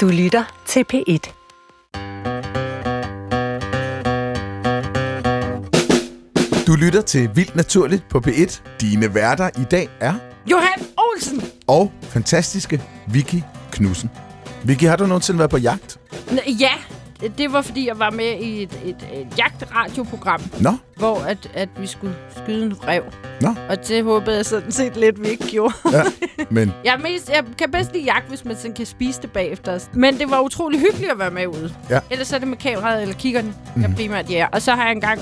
Du lytter til P1. Du lytter til Vildt Naturligt på P1. Dine værter i dag er... Johan Olsen! Og fantastiske Vicky Knudsen. Vicky, har du nogensinde været på jagt? Ja, det var fordi, jeg var med i et, et, et jagtradioprogram. Nå? Hvor at, at vi skulle skyde en rev. Nå? Og det håbede jeg sådan set lidt, vi ikke gjorde. Ja, men... jeg, mest, jeg kan bedst lide jagt, hvis man sådan kan spise det bagefter. Men det var utrolig hyggeligt at være med ude. Ja. Ellers er det med kameraet eller kiggeren, mm. jeg primært ja. Og så har jeg engang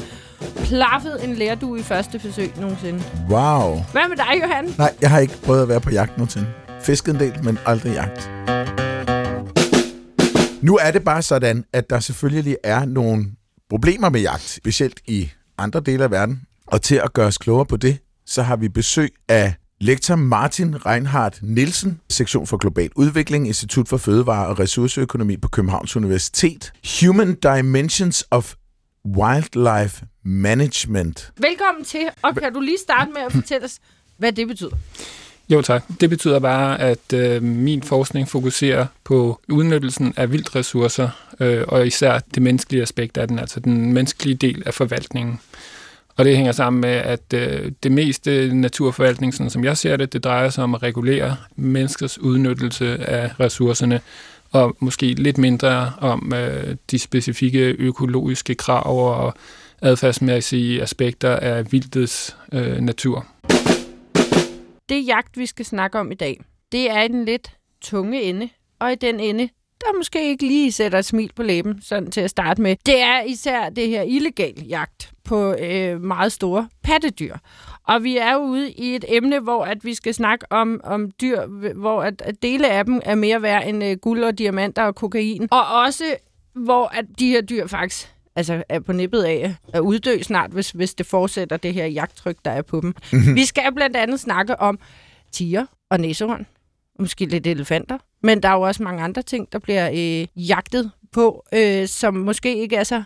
plaffet en lærdue i første forsøg nogensinde. Wow. Hvad med dig, Johan? Nej, jeg har ikke prøvet at være på jagt nogensinde. Fisket en del, men aldrig jagt. Nu er det bare sådan, at der selvfølgelig er nogle problemer med jagt, specielt i andre dele af verden. Og til at gøre os klogere på det, så har vi besøg af lektor Martin Reinhardt Nielsen, sektion for global udvikling, Institut for Fødevare og Ressourceøkonomi på Københavns Universitet. Human Dimensions of Wildlife Management. Velkommen til, og kan du lige starte med at fortælle os, hvad det betyder? Jo tak. Det betyder bare, at øh, min forskning fokuserer på udnyttelsen af vildressourcer, øh, og især det menneskelige aspekt af den, altså den menneskelige del af forvaltningen. Og det hænger sammen med, at øh, det meste naturforvaltning, sådan som jeg ser det, det drejer sig om at regulere menneskers udnyttelse af ressourcerne, og måske lidt mindre om øh, de specifikke økologiske krav og adfærdsmæssige aspekter af vildets øh, natur. Det jagt, vi skal snakke om i dag, det er i den lidt tunge ende, og i den ende, der måske ikke lige sætter et smil på læben, sådan til at starte med. Det er især det her illegal jagt på øh, meget store pattedyr. Og vi er ude i et emne, hvor at vi skal snakke om, om dyr, hvor at, at dele af dem er mere værd end øh, guld og diamanter og kokain. Og også hvor at de her dyr faktisk altså er på nippet af at uddø snart, hvis, hvis det fortsætter det her jagttryk, der er på dem. Mm-hmm. Vi skal blandt andet snakke om tiger og næsehorn, måske lidt elefanter, men der er jo også mange andre ting, der bliver øh, jagtet på, øh, som måske ikke er så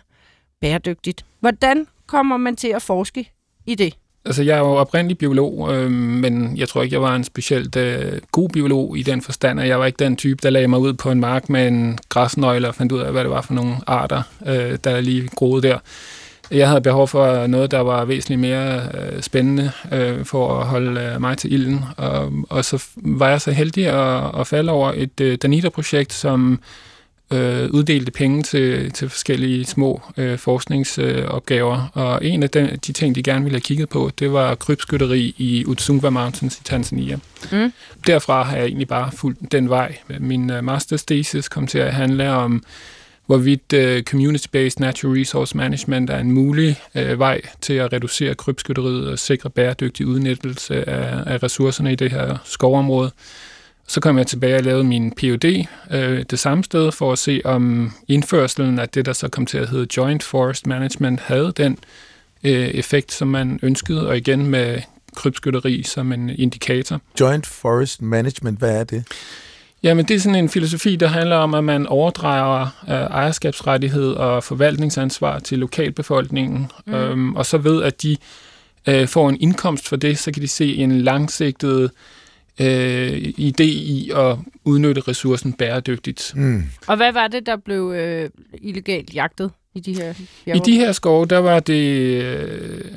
bæredygtigt. Hvordan kommer man til at forske i det? Altså, jeg er jo oprindelig biolog, øh, men jeg tror ikke, jeg var en specielt øh, god biolog i den forstand, at jeg var ikke den type, der lagde mig ud på en mark med en græsnøgle og fandt ud af, hvad det var for nogle arter, øh, der lige groede der. Jeg havde behov for noget, der var væsentligt mere øh, spændende øh, for at holde øh, mig til ilden, og, og så var jeg så heldig at, at falde over et øh, Danita-projekt, som øh, uddelte penge til, til forskellige små øh, forskningsopgaver. Øh, og en af de, de ting, de gerne ville have kigget på, det var krybskytteri i Utsungwa Mountains i Tanzania. Mm. Derfra har jeg egentlig bare fulgt den vej. Min uh, master's thesis kom til at handle om, hvorvidt uh, community-based natural resource management er en mulig uh, vej til at reducere krybskytteriet og sikre bæredygtig udnyttelse af, af ressourcerne i det her skovområde. Så kom jeg tilbage og lavede min PhD øh, det samme sted for at se, om indførselen af det, der så kom til at hedde Joint Forest Management, havde den øh, effekt, som man ønskede, og igen med krybskytteri som en indikator. Joint Forest Management, hvad er det? Jamen, det er sådan en filosofi, der handler om, at man overdrager øh, ejerskabsrettighed og forvaltningsansvar til lokalbefolkningen, mm. øhm, og så ved, at de øh, får en indkomst for det, så kan de se en langsigtet øh, idé i at udnytte ressourcen bæredygtigt. Mm. Og hvad var det, der blev øh, illegalt jagtet i de her bjerge? I de her skove, der var det øh,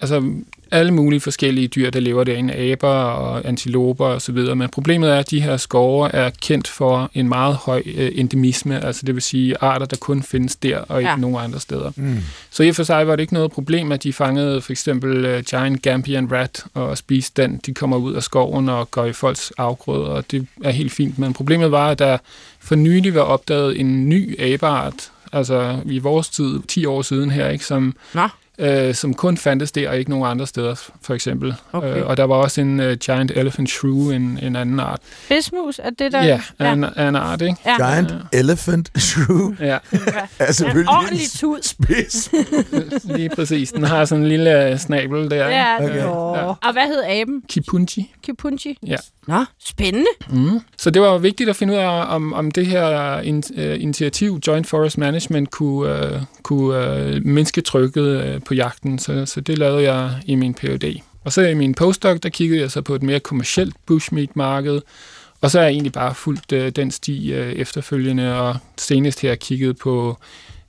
altså alle mulige forskellige dyr, der lever derinde, aber og antiloper og så videre. Men problemet er, at de her skove er kendt for en meget høj øh, endemisme, altså det vil sige arter, der kun findes der og ikke ja. nogen andre steder. Mm. Så i og for sig var det ikke noget problem, at de fangede for eksempel uh, Giant Gambian Rat og spiste den. De kommer ud af skoven og går i folks afgrøder, og det er helt fint. Men problemet var, at der for nylig var opdaget en ny abeart, altså i vores tid, 10 år siden her, ikke, som Nå øh, som kun fandtes der og ikke nogen andre steder, for eksempel. Okay. Øh, og der var også en uh, giant elephant shrew, en, en anden art. Bismus, er det der? Ja, ja. En, en art, ikke? Ja. Giant uh, elephant shrew? Ja. altså, en ordentlig tud. Spids. Lige præcis. Den har sådan en lille snabel der. Ja, okay. ja. Og hvad hed aben? Kipunchi. Kipunchi? Ja. Nå, spændende. Mm. Så det var vigtigt at finde ud af, om, om det her in, uh, initiativ, Joint Forest Management, kunne, uh, kunne uh, mindske trykket uh, på jagten. Så, så det lavede jeg i min PhD. Og så i min postdoc, der kiggede jeg så på et mere kommersielt bushmeat-marked, Og så er jeg egentlig bare fulgt øh, den sti øh, efterfølgende, og senest her kigget på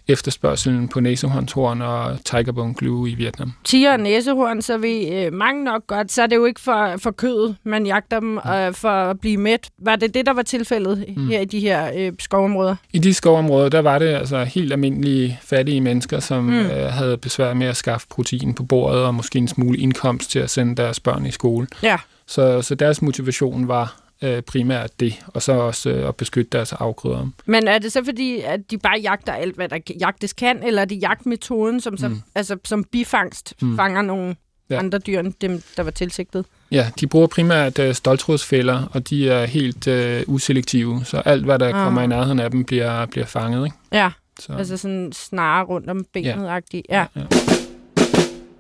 efterspørgselen på næsehornshorn og tigerbone glue i Vietnam. Tiger og næsehorn, så vi øh, mange nok godt, så er det jo ikke for, for kødet, man jagter dem øh, for at blive mæt. Var det det, der var tilfældet mm. her i de her øh, skovområder? I de skovområder, der var det altså helt almindelige fattige mennesker, som mm. øh, havde besvær med at skaffe protein på bordet og måske en smule indkomst til at sende deres børn i skole. Ja. Så, så deres motivation var øh, primært det, og så også øh, at beskytte deres afgrøder. Men er det så fordi, at de bare jagter alt, hvad der jagtes kan, eller er det jagtmetoden, som, så, mm. altså, som bifangst mm. fanger nogle ja. andre dyr end dem, der var tilsigtet? Ja, de bruger primært øh, stoltrådsfælder, og de er helt øh, uselektive, så alt, hvad der ah. kommer i nærheden af dem, bliver, bliver fanget. Ikke? Ja, så. altså sådan snare rundt om benet-agtigt. Ja. ja. ja.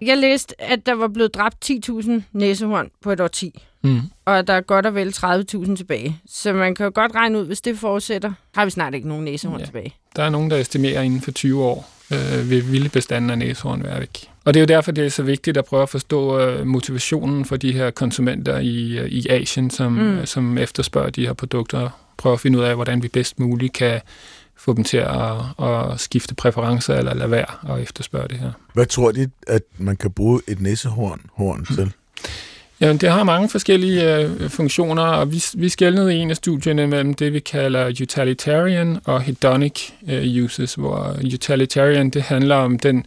Jeg læste, at der var blevet dræbt 10.000 næsehorn på et 10. Mm. Og der er godt og vel 30.000 tilbage. Så man kan jo godt regne ud, hvis det fortsætter, har vi snart ikke nogen næsehorn ja. tilbage. Der er nogen, der estimerer inden for 20 år, øh, vil vilde bestanden af næsehorn være væk. Og det er jo derfor, det er så vigtigt at prøve at forstå øh, motivationen for de her konsumenter i, øh, i Asien, som, mm. øh, som efterspørger de her produkter. Prøve at finde ud af, hvordan vi bedst muligt kan få dem til at, at skifte præferencer eller lade være og efterspørge det her. Hvad tror de, at man kan bruge et næsehorn horn til? Jamen, det har mange forskellige øh, funktioner, og vi, vi skældnede i en af studierne mellem det, vi kalder utilitarian og hedonic øh, uses, hvor utilitarian, det handler om den,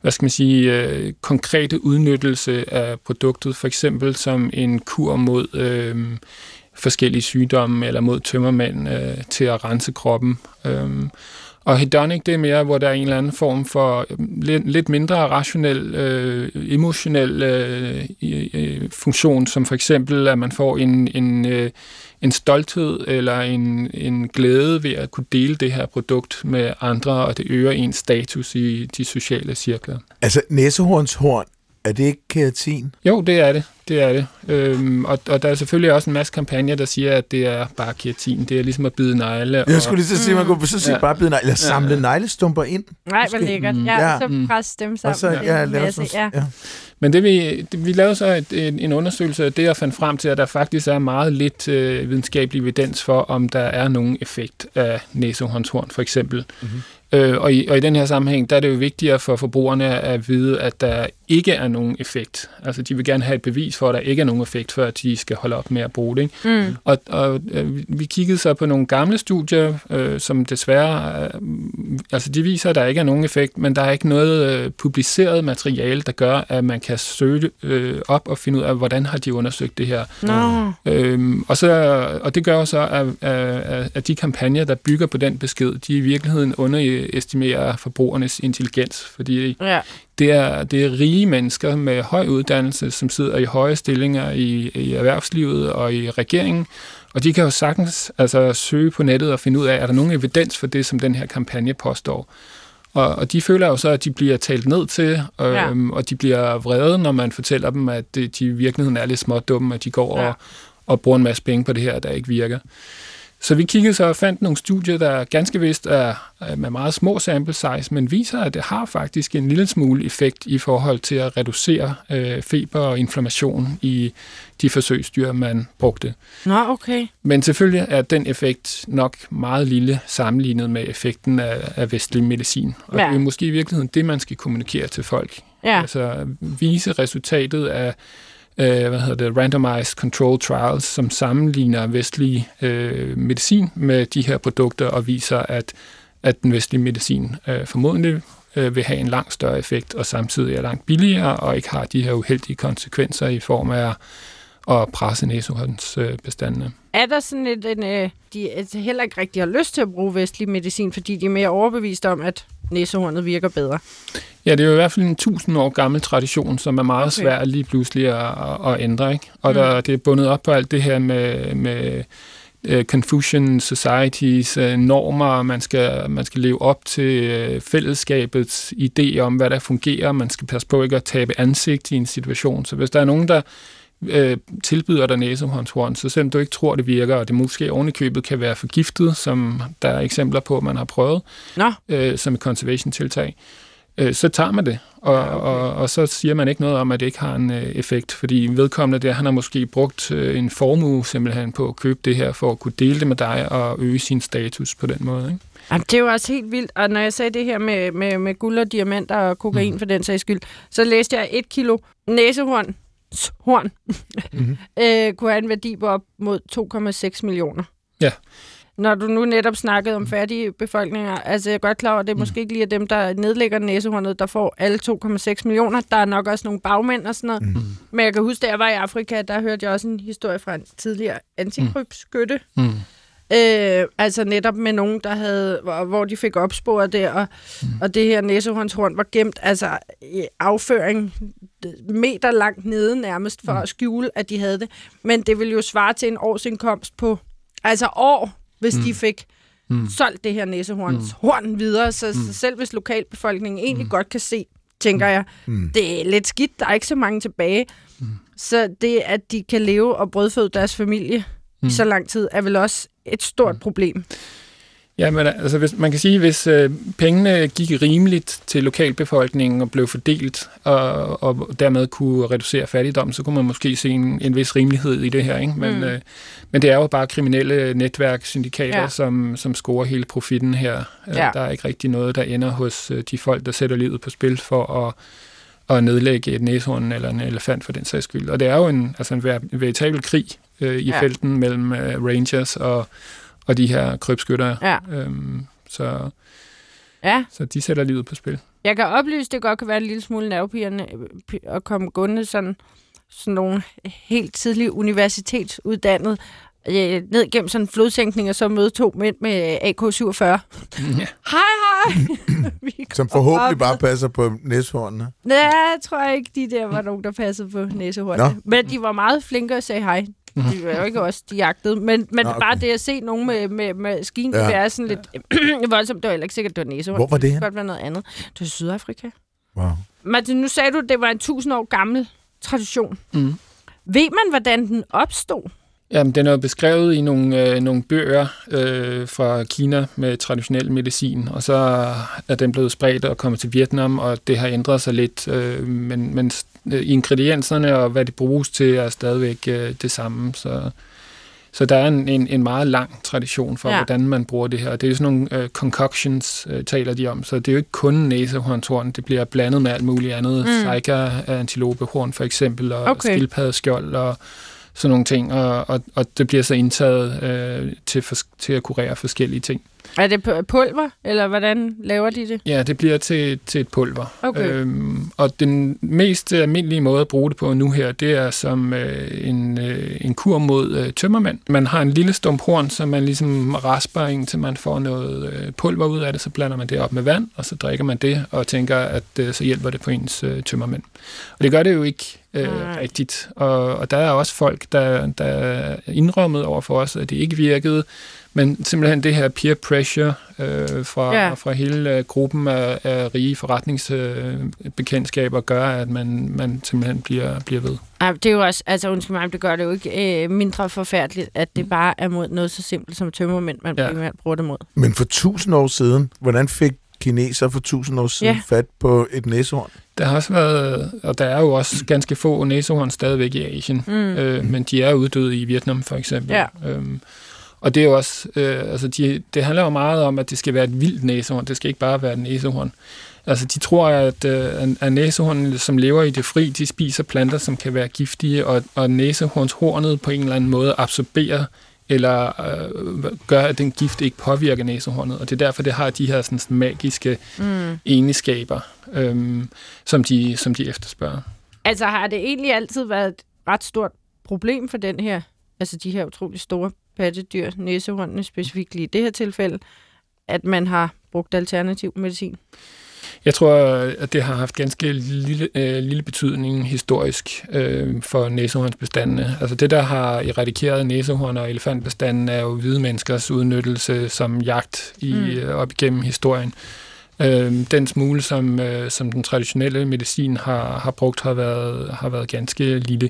hvad skal man sige, øh, konkrete udnyttelse af produktet, for eksempel som en kur mod øh, forskellige sygdomme eller mod tømmermænd øh, til at rense kroppen. Øh, og hedonic, det er mere, hvor der er en eller anden form for øh, lidt, lidt mindre rationel, øh, emotionel øh, øh, funktion, som for eksempel, at man får en, en, øh, en stolthed eller en, en glæde ved at kunne dele det her produkt med andre, og det øger ens status i de sociale cirkler. Altså næsehornshorn er det ikke keratin? Jo, det er det. Det er det. Øhm, og, og der er selvfølgelig også en masse kampagner, der siger, at det er bare keratin. Det er ligesom at bide negle. Jeg skulle lige så sige, at man kunne så sige ja. bare bide negle. Eller samle ja. neglestumper ind. Nej, hvor lækkert. Ja, ja, så mm. presse dem sammen. Og så, ja, lave sådan, ja. ja. Men det vi, det, vi lavede så et, en, en undersøgelse af det, og fandt frem til, at der faktisk er meget lidt øh, videnskabelig evidens for, om der er nogen effekt af næsehåndshorn, for eksempel. Mm-hmm. Øh, og, i, og i den her sammenhæng, der er det jo vigtigere for forbrugerne at vide, at der ikke er nogen effekt. Altså, de vil gerne have et bevis for, at der ikke er nogen effekt, før de skal holde op med at bruge det. Ikke? Mm. Og, og øh, vi kiggede så på nogle gamle studier, øh, som desværre, øh, altså de viser, at der ikke er nogen effekt, men der er ikke noget øh, publiceret materiale, der gør, at man kan søge øh, op og finde ud af, hvordan har de undersøgt det her. No. Øhm, og, så, og det gør så, at, at, at de kampagner, der bygger på den besked, de i virkeligheden underestimerer forbrugernes intelligens, fordi ja det er, det er rige mennesker med høj uddannelse, som sidder i høje stillinger i, i erhvervslivet og i regeringen, og de kan jo sagtens altså, søge på nettet og finde ud af, er der nogen evidens for det, som den her kampagne påstår. Og, og de føler jo så, at de bliver talt ned til, og, ja. øhm, og de bliver vrede, når man fortæller dem, at de i virkeligheden er lidt smådumme, at de går ja. og, og bruger en masse penge på det her, der ikke virker. Så vi kiggede så og fandt nogle studier, der ganske vist er med meget små sample size, men viser, at det har faktisk en lille smule effekt i forhold til at reducere øh, feber og inflammation i de forsøgsdyr, man brugte. Nå, okay. Men selvfølgelig er den effekt nok meget lille sammenlignet med effekten af, af vestlig medicin. Og ja. det er måske i virkeligheden det, man skal kommunikere til folk. Ja. Altså vise resultatet af øh, hvad hedder det, randomized control trials, som sammenligner vestlig øh, medicin med de her produkter og viser, at, at den vestlige medicin øh, formodentlig øh, vil have en langt større effekt og samtidig er langt billigere og ikke har de her uheldige konsekvenser i form af at presse næsehåndsbestandene. Øh, er der sådan et, en, øh, de altså heller ikke rigtig har lyst til at bruge vestlig medicin, fordi de er mere overbevist om, at næsehornet virker bedre? Ja, det er jo i hvert fald en tusind år gammel tradition, som er meget okay. svær lige pludselig at, at, ændre. Ikke? Og mm. der, det er bundet op på alt det her med, med Confucian Societies uh, normer, man skal, man skal leve op til uh, fællesskabets idé om, hvad der fungerer. Man skal passe på ikke at tabe ansigt i en situation. Så hvis der er nogen, der øh, tilbyder dig næsehåndshorn, så selvom du ikke tror, det virker, og det måske ovenikøbet kan være forgiftet, som der er eksempler på, man har prøvet, Nå. øh, som et conservation-tiltag, øh, så tager man det. Og, ja, okay. og, og så siger man ikke noget om, at det ikke har en øh, effekt, fordi vedkommende der, han har måske brugt øh, en formue simpelthen på at købe det her, for at kunne dele det med dig og øge sin status på den måde. Ikke? Jamen, det er jo også helt vildt. Og når jeg sagde det her med, med, med guld og diamanter og kokain mm. for den sags skyld, så læste jeg et kilo næsehorn, horn, mm-hmm. øh, kunne have en værdi på op mod 2,6 millioner. Ja. Når du nu netop snakkede om fattige befolkninger, altså jeg er godt klar over, at det er mm. måske ikke lige dem, der nedlægger næsehornet, der får alle 2,6 millioner. Der er nok også nogle bagmænd og sådan noget. Mm. Men jeg kan huske, da jeg var i Afrika, der hørte jeg også en historie fra en tidligere antikrybskytte. Mm. Øh, altså netop med nogen, der havde, hvor, hvor de fik opsporet det, og, mm. og det her næsehornshorn var gemt altså i afføring meter langt nede nærmest for mm. at skjule, at de havde det. Men det ville jo svare til en årsindkomst på, altså år, hvis mm. de fik mm. solgt det her næsehorns mm. horn videre. Så, mm. så selv hvis lokalbefolkningen egentlig mm. godt kan se, tænker mm. jeg, mm. det er lidt skidt, der er ikke så mange tilbage. Mm. Så det, at de kan leve og brødføde deres familie mm. i så lang tid, er vel også et stort mm. problem. Ja, men altså, hvis, man kan sige, hvis øh, pengene gik rimeligt til lokalbefolkningen og blev fordelt, og, og dermed kunne reducere fattigdom, så kunne man måske se en, en vis rimelighed i det her. Ikke? Men, mm. øh, men det er jo bare kriminelle netværk, syndikater, ja. som, som scorer hele profitten her. Øh, ja. Der er ikke rigtig noget, der ender hos øh, de folk, der sætter livet på spil for at at nedlægge et næshorn eller en elefant for den sags skyld. Og det er jo en, altså en veritabel krig øh, i ja. felten mellem øh, Rangers og, og de her krybskytter. Ja. Øhm, så, ja. så de sætter livet på spil. Jeg kan oplyse, at det godt kan være en lille smule nervepirrende øh, at komme gående sådan, sådan nogle helt tidlige universitetsuddannede øh, ned gennem sådan en flodsænkning, og så møde to mænd med AK-47. Ja. hej, hej! Som forhåbentlig op. bare passer på næsehornene. Nej, jeg tror ikke, de der var nogen, der passede på næsehornene. Men de var meget flinke at sige hej. De var jo ikke også de jagtede. Men, men Nå, okay. bare det at se nogen med, med, med skien, ja. er sådan lidt voldsomt. Det var heller ikke sikkert, det var næsehorn. Hvor var det Det godt være noget andet. Det var Sydafrika. Wow. Martin, nu sagde du, at det var en tusind år gammel tradition. Mm. Ved man, hvordan den opstod? Jamen, den er beskrevet i nogle, øh, nogle bøger øh, fra Kina med traditionel medicin, og så er den blevet spredt og kommet til Vietnam, og det har ændret sig lidt, øh, men, men øh, ingredienserne og hvad det bruges til er stadigvæk øh, det samme. Så, så der er en, en, en meget lang tradition for, ja. hvordan man bruger det her. Det er sådan nogle øh, concoctions, øh, taler de om, så det er jo ikke kun næsehornshorn, det bliver blandet med alt muligt andet. Mm. Saiga, antilopehorn for eksempel, og okay. skildpaddeskjold og sådan nogle ting, og, og, og det bliver så indtaget øh, til, for, til at kurere forskellige ting. Er det pulver, eller hvordan laver de det? Ja, det bliver til, til et pulver. Okay. Øhm, og den mest almindelige måde at bruge det på nu her, det er som øh, en, øh, en kur mod øh, tømmermand. Man har en lille stump horn, som man ligesom rasper, indtil man får noget øh, pulver ud af det, så blander man det op med vand, og så drikker man det, og tænker, at øh, så hjælper det på ens øh, tømmermænd. Og det gør det jo ikke øh, rigtigt. Og, og der er også folk, der, der er indrømmet over for os, at det ikke virkede, men simpelthen det her peer pressure øh, fra, ja. fra hele øh, gruppen af, af rige forretningsbekendtskaber øh, gør, at man, man simpelthen bliver, bliver ved. Ja, det er jo også, altså undskyld mig, det gør det jo ikke øh, mindre forfærdeligt, at det bare er mod noget så simpelt som tømmermænd, man ja. primært bruger det mod. Men for tusind år siden, hvordan fik kineser for tusind år siden ja. fat på et næsehorn? Der har også været, og der er jo også ganske få næsehorn stadigvæk i Asien, mm. øh, men de er uddøde i Vietnam for eksempel. Ja. Øhm, og det er jo også, øh, altså de, det handler jo meget om, at det skal være et vildt næsehorn. Det skal ikke bare være et næsehorn. Altså de tror, at, øh, at næsehornene, som lever i det fri, de spiser planter, som kan være giftige, og, og næsehornshornet på en eller anden måde absorberer eller øh, gør, at den gift ikke påvirker næsehornet. Og det er derfor, det har de her sådan, magiske mm. egenskaber, øh, som, de, som de efterspørger. Altså har det egentlig altid været et ret stort problem for den her, altså de her utrolig store pattedyr, næsehornene specifikt lige i det her tilfælde, at man har brugt alternativ medicin? Jeg tror, at det har haft ganske lille, øh, lille betydning historisk øh, for næsehornsbestandene. Altså det, der har eradikeret næsehorn- og elefantbestanden, er jo hvide menneskers udnyttelse som jagt i, mm. op igennem historien. Øh, den smule, som, øh, som den traditionelle medicin har, har brugt, har været, har været ganske lille.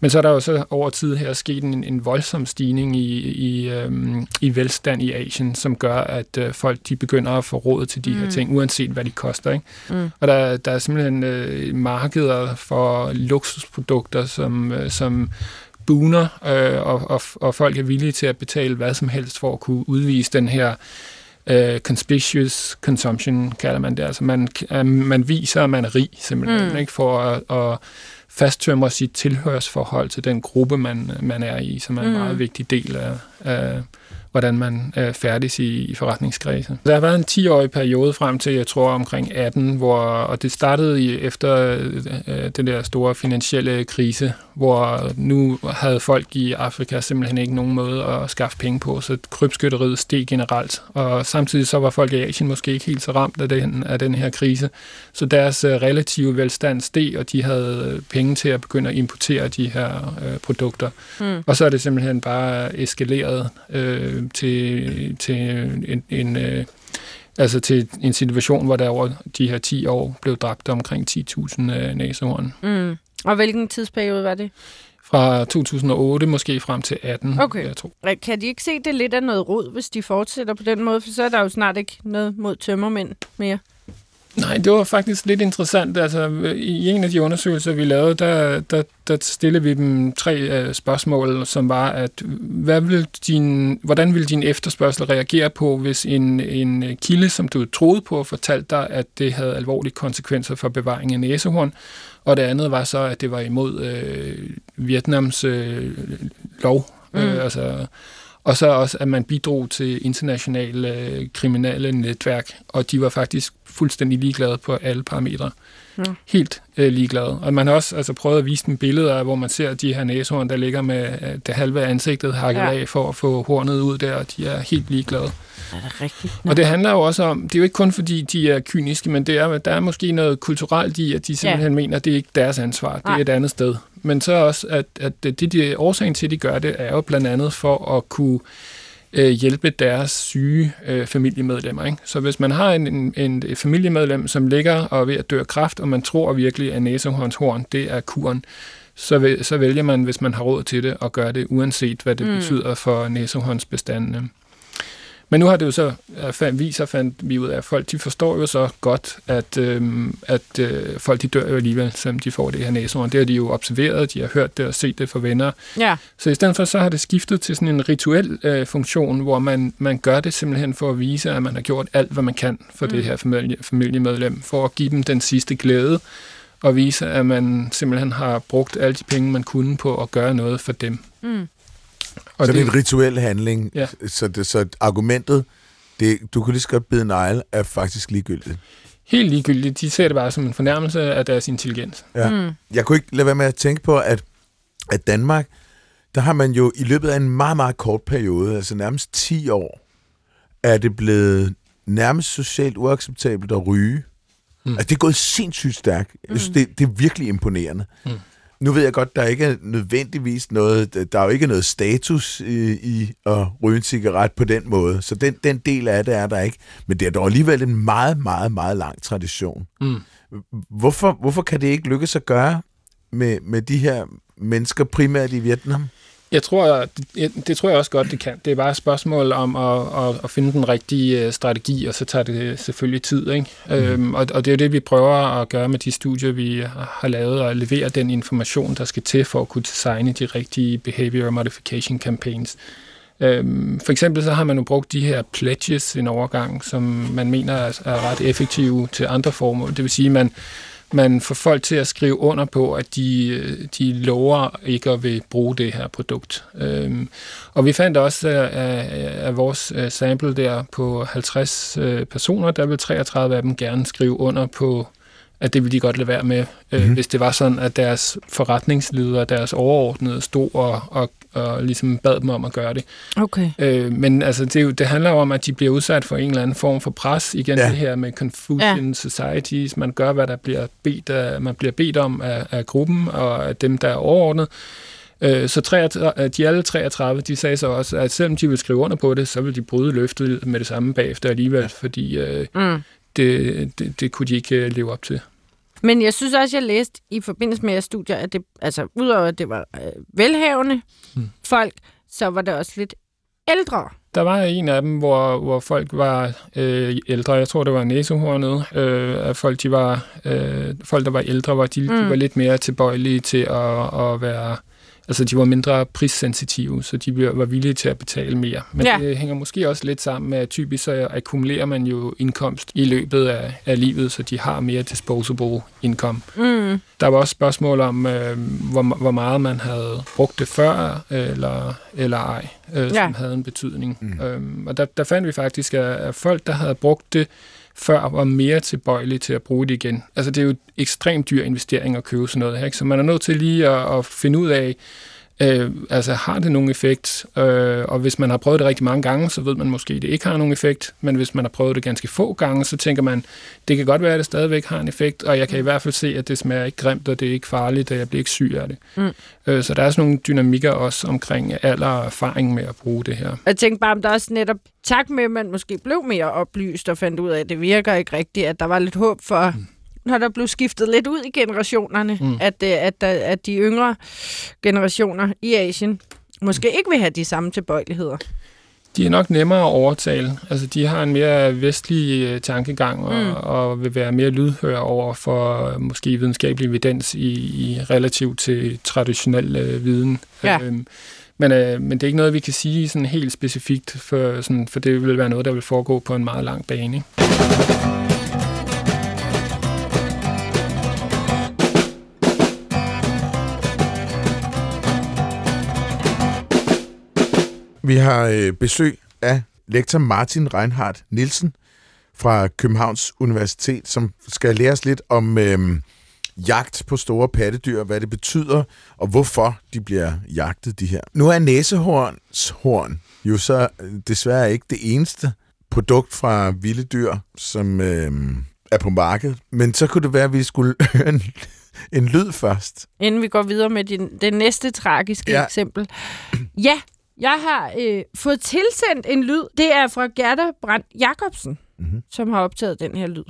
Men så er der jo så over tid her sket en, en voldsom stigning i, i, øh, i velstand i Asien, som gør, at øh, folk de begynder at få råd til de mm. her ting, uanset hvad de koster. Ikke? Mm. Og der, der er simpelthen øh, markeder for luksusprodukter, som, øh, som booner, øh, og, og, og folk er villige til at betale hvad som helst for at kunne udvise den her uh, conspicuous consumption, kalder man det. Altså man, uh, man viser, at man er rig, simpelthen, mm. ikke? for at, at fasttømre sit tilhørsforhold til den gruppe, man, man er i, som er en mm. meget vigtig del af, af hvordan man er færdig i, i forretningskredse. Der har været en 10-årig periode frem til, jeg tror, omkring 18, hvor, og det startede i, efter øh, den der store finansielle krise, hvor nu havde folk i Afrika simpelthen ikke nogen måde at skaffe penge på, så krybskytteriet steg generelt. Og samtidig så var folk i Asien måske ikke helt så ramt af den, af den her krise, så deres øh, relative velstand steg, og de havde penge til at begynde at importere de her øh, produkter. Mm. Og så er det simpelthen bare eskaleret øh, til, til en, en øh, altså til en situation, hvor der over de her 10 år blev dræbt omkring 10.000 øh, næsehorn. Mm. Og hvilken tidsperiode var det? Fra 2008 måske frem til 18, okay. jeg tror. Kan de ikke se det lidt af noget rod, hvis de fortsætter på den måde? For så er der jo snart ikke noget mod tømmermænd mere. Nej, det var faktisk lidt interessant. Altså, I en af de undersøgelser, vi lavede, der, der, der stillede vi dem tre uh, spørgsmål, som var, at hvad vil din, hvordan vil din efterspørgsel reagere på, hvis en, en kilde, som du troede på, fortalte dig, at det havde alvorlige konsekvenser for bevaring af næsehorn, og det andet var så, at det var imod øh, Vietnams øh, lov. Mm. Øh, altså, og så også, at man bidrog til internationale øh, kriminelle netværk, og de var faktisk fuldstændig ligeglade på alle parametre. Ja. Helt øh, ligeglade. Og man har også altså, prøvet at vise dem billeder, hvor man ser de her næsehorn, der ligger med øh, det halve ansigtet hakket ja. af for at få hornet ud der, og de er helt ligeglade. Er det rigtigt? Nå. Og det handler jo også om, det er jo ikke kun fordi, de er kyniske, men det er, der er måske noget kulturelt i, at de simpelthen ja. mener, at det er ikke deres ansvar, det Nej. er et andet sted. Men så også, at, at det, det, årsagen til, at de gør det, er jo blandt andet for at kunne øh, hjælpe deres syge øh, familiemedlemmer. Ikke? Så hvis man har en, en, en familiemedlem, som ligger og er ved at dø af kræft, og man tror virkelig, at næsehornshorn, det er kuren, så, så vælger man, hvis man har råd til det, at gøre det, uanset hvad det mm. betyder for næsehornsbestandene. Men nu har det jo så fandt, viser, fandt vi ud af, at folk de forstår jo så godt, at, øhm, at øh, folk de dør jo alligevel, selvom de får det her næsehorn. Det har de jo observeret, de har hørt det og set det for venner. Ja. Så i stedet for, så har det skiftet til sådan en rituel øh, funktion, hvor man, man gør det simpelthen for at vise, at man har gjort alt, hvad man kan for mm. det her familie, familiemedlem, for at give dem den sidste glæde, og vise, at man simpelthen har brugt alle de penge, man kunne på at gøre noget for dem. Mm. Og så det er en rituel handling. Ja. Så, det, så argumentet, det, du kunne lige så godt bide negle, er faktisk ligegyldigt. Helt ligegyldigt. De ser det bare som en fornærmelse af deres intelligens. Ja. Mm. Jeg kunne ikke lade være med at tænke på, at, at Danmark, der har man jo i løbet af en meget, meget kort periode, altså nærmest 10 år, er det blevet nærmest socialt uacceptabelt at ryge. Mm. Altså, det er gået sindssygt stærkt. Mm. Jeg synes, det, det er virkelig imponerende. Mm nu ved jeg godt, der ikke er nødvendigvis noget, der er jo ikke noget status i, i at ryge en cigaret på den måde, så den, den del af det er der ikke. Men det er dog alligevel en meget, meget, meget lang tradition. Mm. Hvorfor, hvorfor kan det ikke lykkes at gøre med, med de her mennesker primært i Vietnam? Jeg tror, det, det tror jeg også godt, det kan. Det er bare et spørgsmål om at, at, at finde den rigtige øh, strategi, og så tager det selvfølgelig tid. Ikke? Mm. Øhm, og, og det er jo det, vi prøver at gøre med de studier, vi har lavet, og levere den information, der skal til for at kunne designe de rigtige behavior modification campaigns. Øhm, for eksempel så har man jo brugt de her pledges en overgang, som man mener er, er ret effektive til andre formål. Det vil sige, at man man får folk til at skrive under på, at de, øh, de lover ikke at vil bruge det her produkt. Øhm, og vi fandt også øh, af, af vores øh, sample der på 50 personer, der vil 33 af dem gerne skrive under på at det ville de godt lade være med, øh, mm. hvis det var sådan, at deres forretningsledere, deres overordnede, stod og, og, og ligesom bad dem om at gøre det. Okay. Øh, men altså, det, det handler om, at de bliver udsat for en eller anden form for pres. Igen ja. det her med Confucian ja. Societies. Man gør, hvad der bliver bedt af, man bliver bedt om af, af gruppen og af dem, der er overordnet. Øh, så 33, de alle 33, de sagde så også, at selvom de vil skrive under på det, så vil de bryde løftet med det samme bagefter alligevel, fordi øh, mm det, det, det kunne de ikke øh, leve op til. Men jeg synes også, jeg læste i forbindelse med jeres studier, at det, altså udover at det var øh, velhavende Mm. mm. folk, så var det også lidt ældre. Der var en af dem, hvor, hvor folk var øh, ældre. Jeg tror, det var næsehornet. Øh, at folk, de var, øh, folk, der var ældre, var, de, mm. de Mm. var lidt mere tilbøjelige til at, at være... Altså, de var mindre prissensitive, så de var villige til at betale mere. Men ja. Det hænger måske også lidt sammen med, at typisk så akkumulerer man jo indkomst i løbet af, af livet, så de har mere disposable income. Mm. Der var også spørgsmål om, øh, hvor, hvor meget man havde brugt det før, eller, eller ej, øh, som Ja. havde en betydning. Mm. Mm. Øhm, og der, der fandt vi faktisk, at, at folk, der havde brugt det før, var mere tilbøjelig til at bruge det igen. Altså det er jo ekstremt dyr investering at købe sådan noget her, ikke? så man er nødt til lige at, at finde ud af, Øh, altså har det nogen effekt? Øh, og hvis man har prøvet det rigtig mange gange, så ved man måske, at det ikke har nogen effekt. Men hvis man har prøvet det ganske få gange, så tænker man, det kan godt være, at det stadigvæk har en effekt. Og jeg kan i hvert fald se, at det smager ikke grimt, og det er ikke farligt, og jeg bliver ikke syg af det. Mm. Øh, så der er sådan nogle dynamikker også omkring alder og erfaring med at bruge det her. Jeg tænkte bare, om der også netop, tak med, at man måske blev mere oplyst og fandt ud af, at det virker ikke rigtigt, at der var lidt håb for, mm. Når der blev skiftet lidt ud i generationerne, Mm. mm. at, øh, at, at, de yngre generationer i Asien måske ikke vil have de samme tilbøjeligheder. De er nok nemmere at overtale. Altså, de har en mere vestlig øh, tankegang og, mm. Mm. og vil være mere lydhør over for øh, måske videnskabelig evidens i, i relativ til traditionel øh, viden. Ja. Øhm, men, øh, men det er ikke noget, vi kan sige sådan helt specifikt, for, sådan, for det vil være noget, der vil foregå på en meget lang bane. Ikke? Vi har øh, besøg af lektor Martin Reinhardt Nielsen fra Københavns Universitet, som skal lære os lidt om øh, jagt på store pattedyr, hvad det betyder, og hvorfor de bliver jagtet, de her. Nu er næsehorns horn jo så øh, desværre ikke det eneste produkt fra vilde dyr, som øh, er på markedet. Men så kunne det være, at vi skulle høre en, en lyd først. Inden vi går videre med din, det næste tragiske Ja. ja. eksempel. Ja, jeg har øh, fået tilsendt en lyd. Det er fra Gerda Brandt Jacobsen, Mhm. som har optaget den her lyd.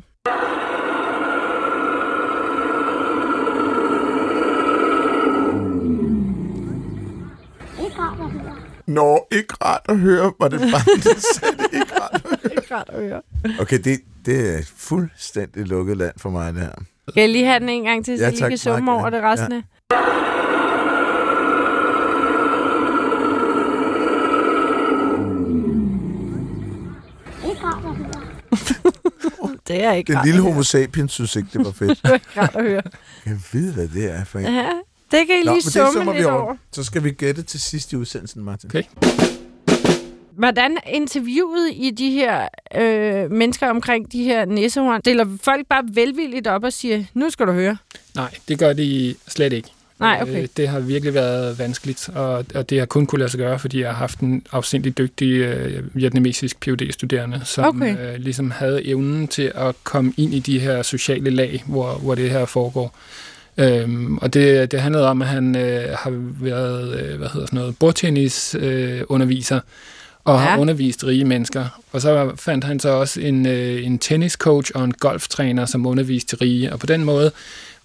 Ikke rart at høre. Nå, ikke rart at høre, var det bare det sagde ikke rart at høre. Er rart at høre. Okay, det, det er et fuldstændig lukket land for mig, det her. Kan jeg lige have den en gang til, så Ja, jeg lige tak, kan summe over det resten af? Ikke rart at høre. Det er ikke Den lille homo sapiens synes ikke, det var fedt. Det er ikke rart at høre. Jeg vide, hvad det er for en. Ja, det kan I Nå, lige det summe vi lidt over. over. Så skal vi gætte til sidst i udsendelsen, Martin. Okay. Hvordan interviewet I de her øh, mennesker omkring de her næsehorn? Stiller folk bare velvilligt op og siger, nu skal du høre? Nej, det gør de slet ikke. Nej, okay. Øh, Det har virkelig været vanskeligt, og, og det har kun kunne lade sig gøre, fordi jeg har haft en afsindig dygtig øh, vietnamesisk phd studerende som Okay. øh, ligesom havde evnen til at komme ind i de her sociale lag, hvor, hvor det her foregår. Øhm, og det, det handlede om, at han øh, har været øh, hvad hedder sådan noget, bordtennis øh, underviser, og ja. Har undervist rige mennesker. Og så fandt han så også en, øh, en tenniscoach og en golftræner, som underviste de rige. Og på den måde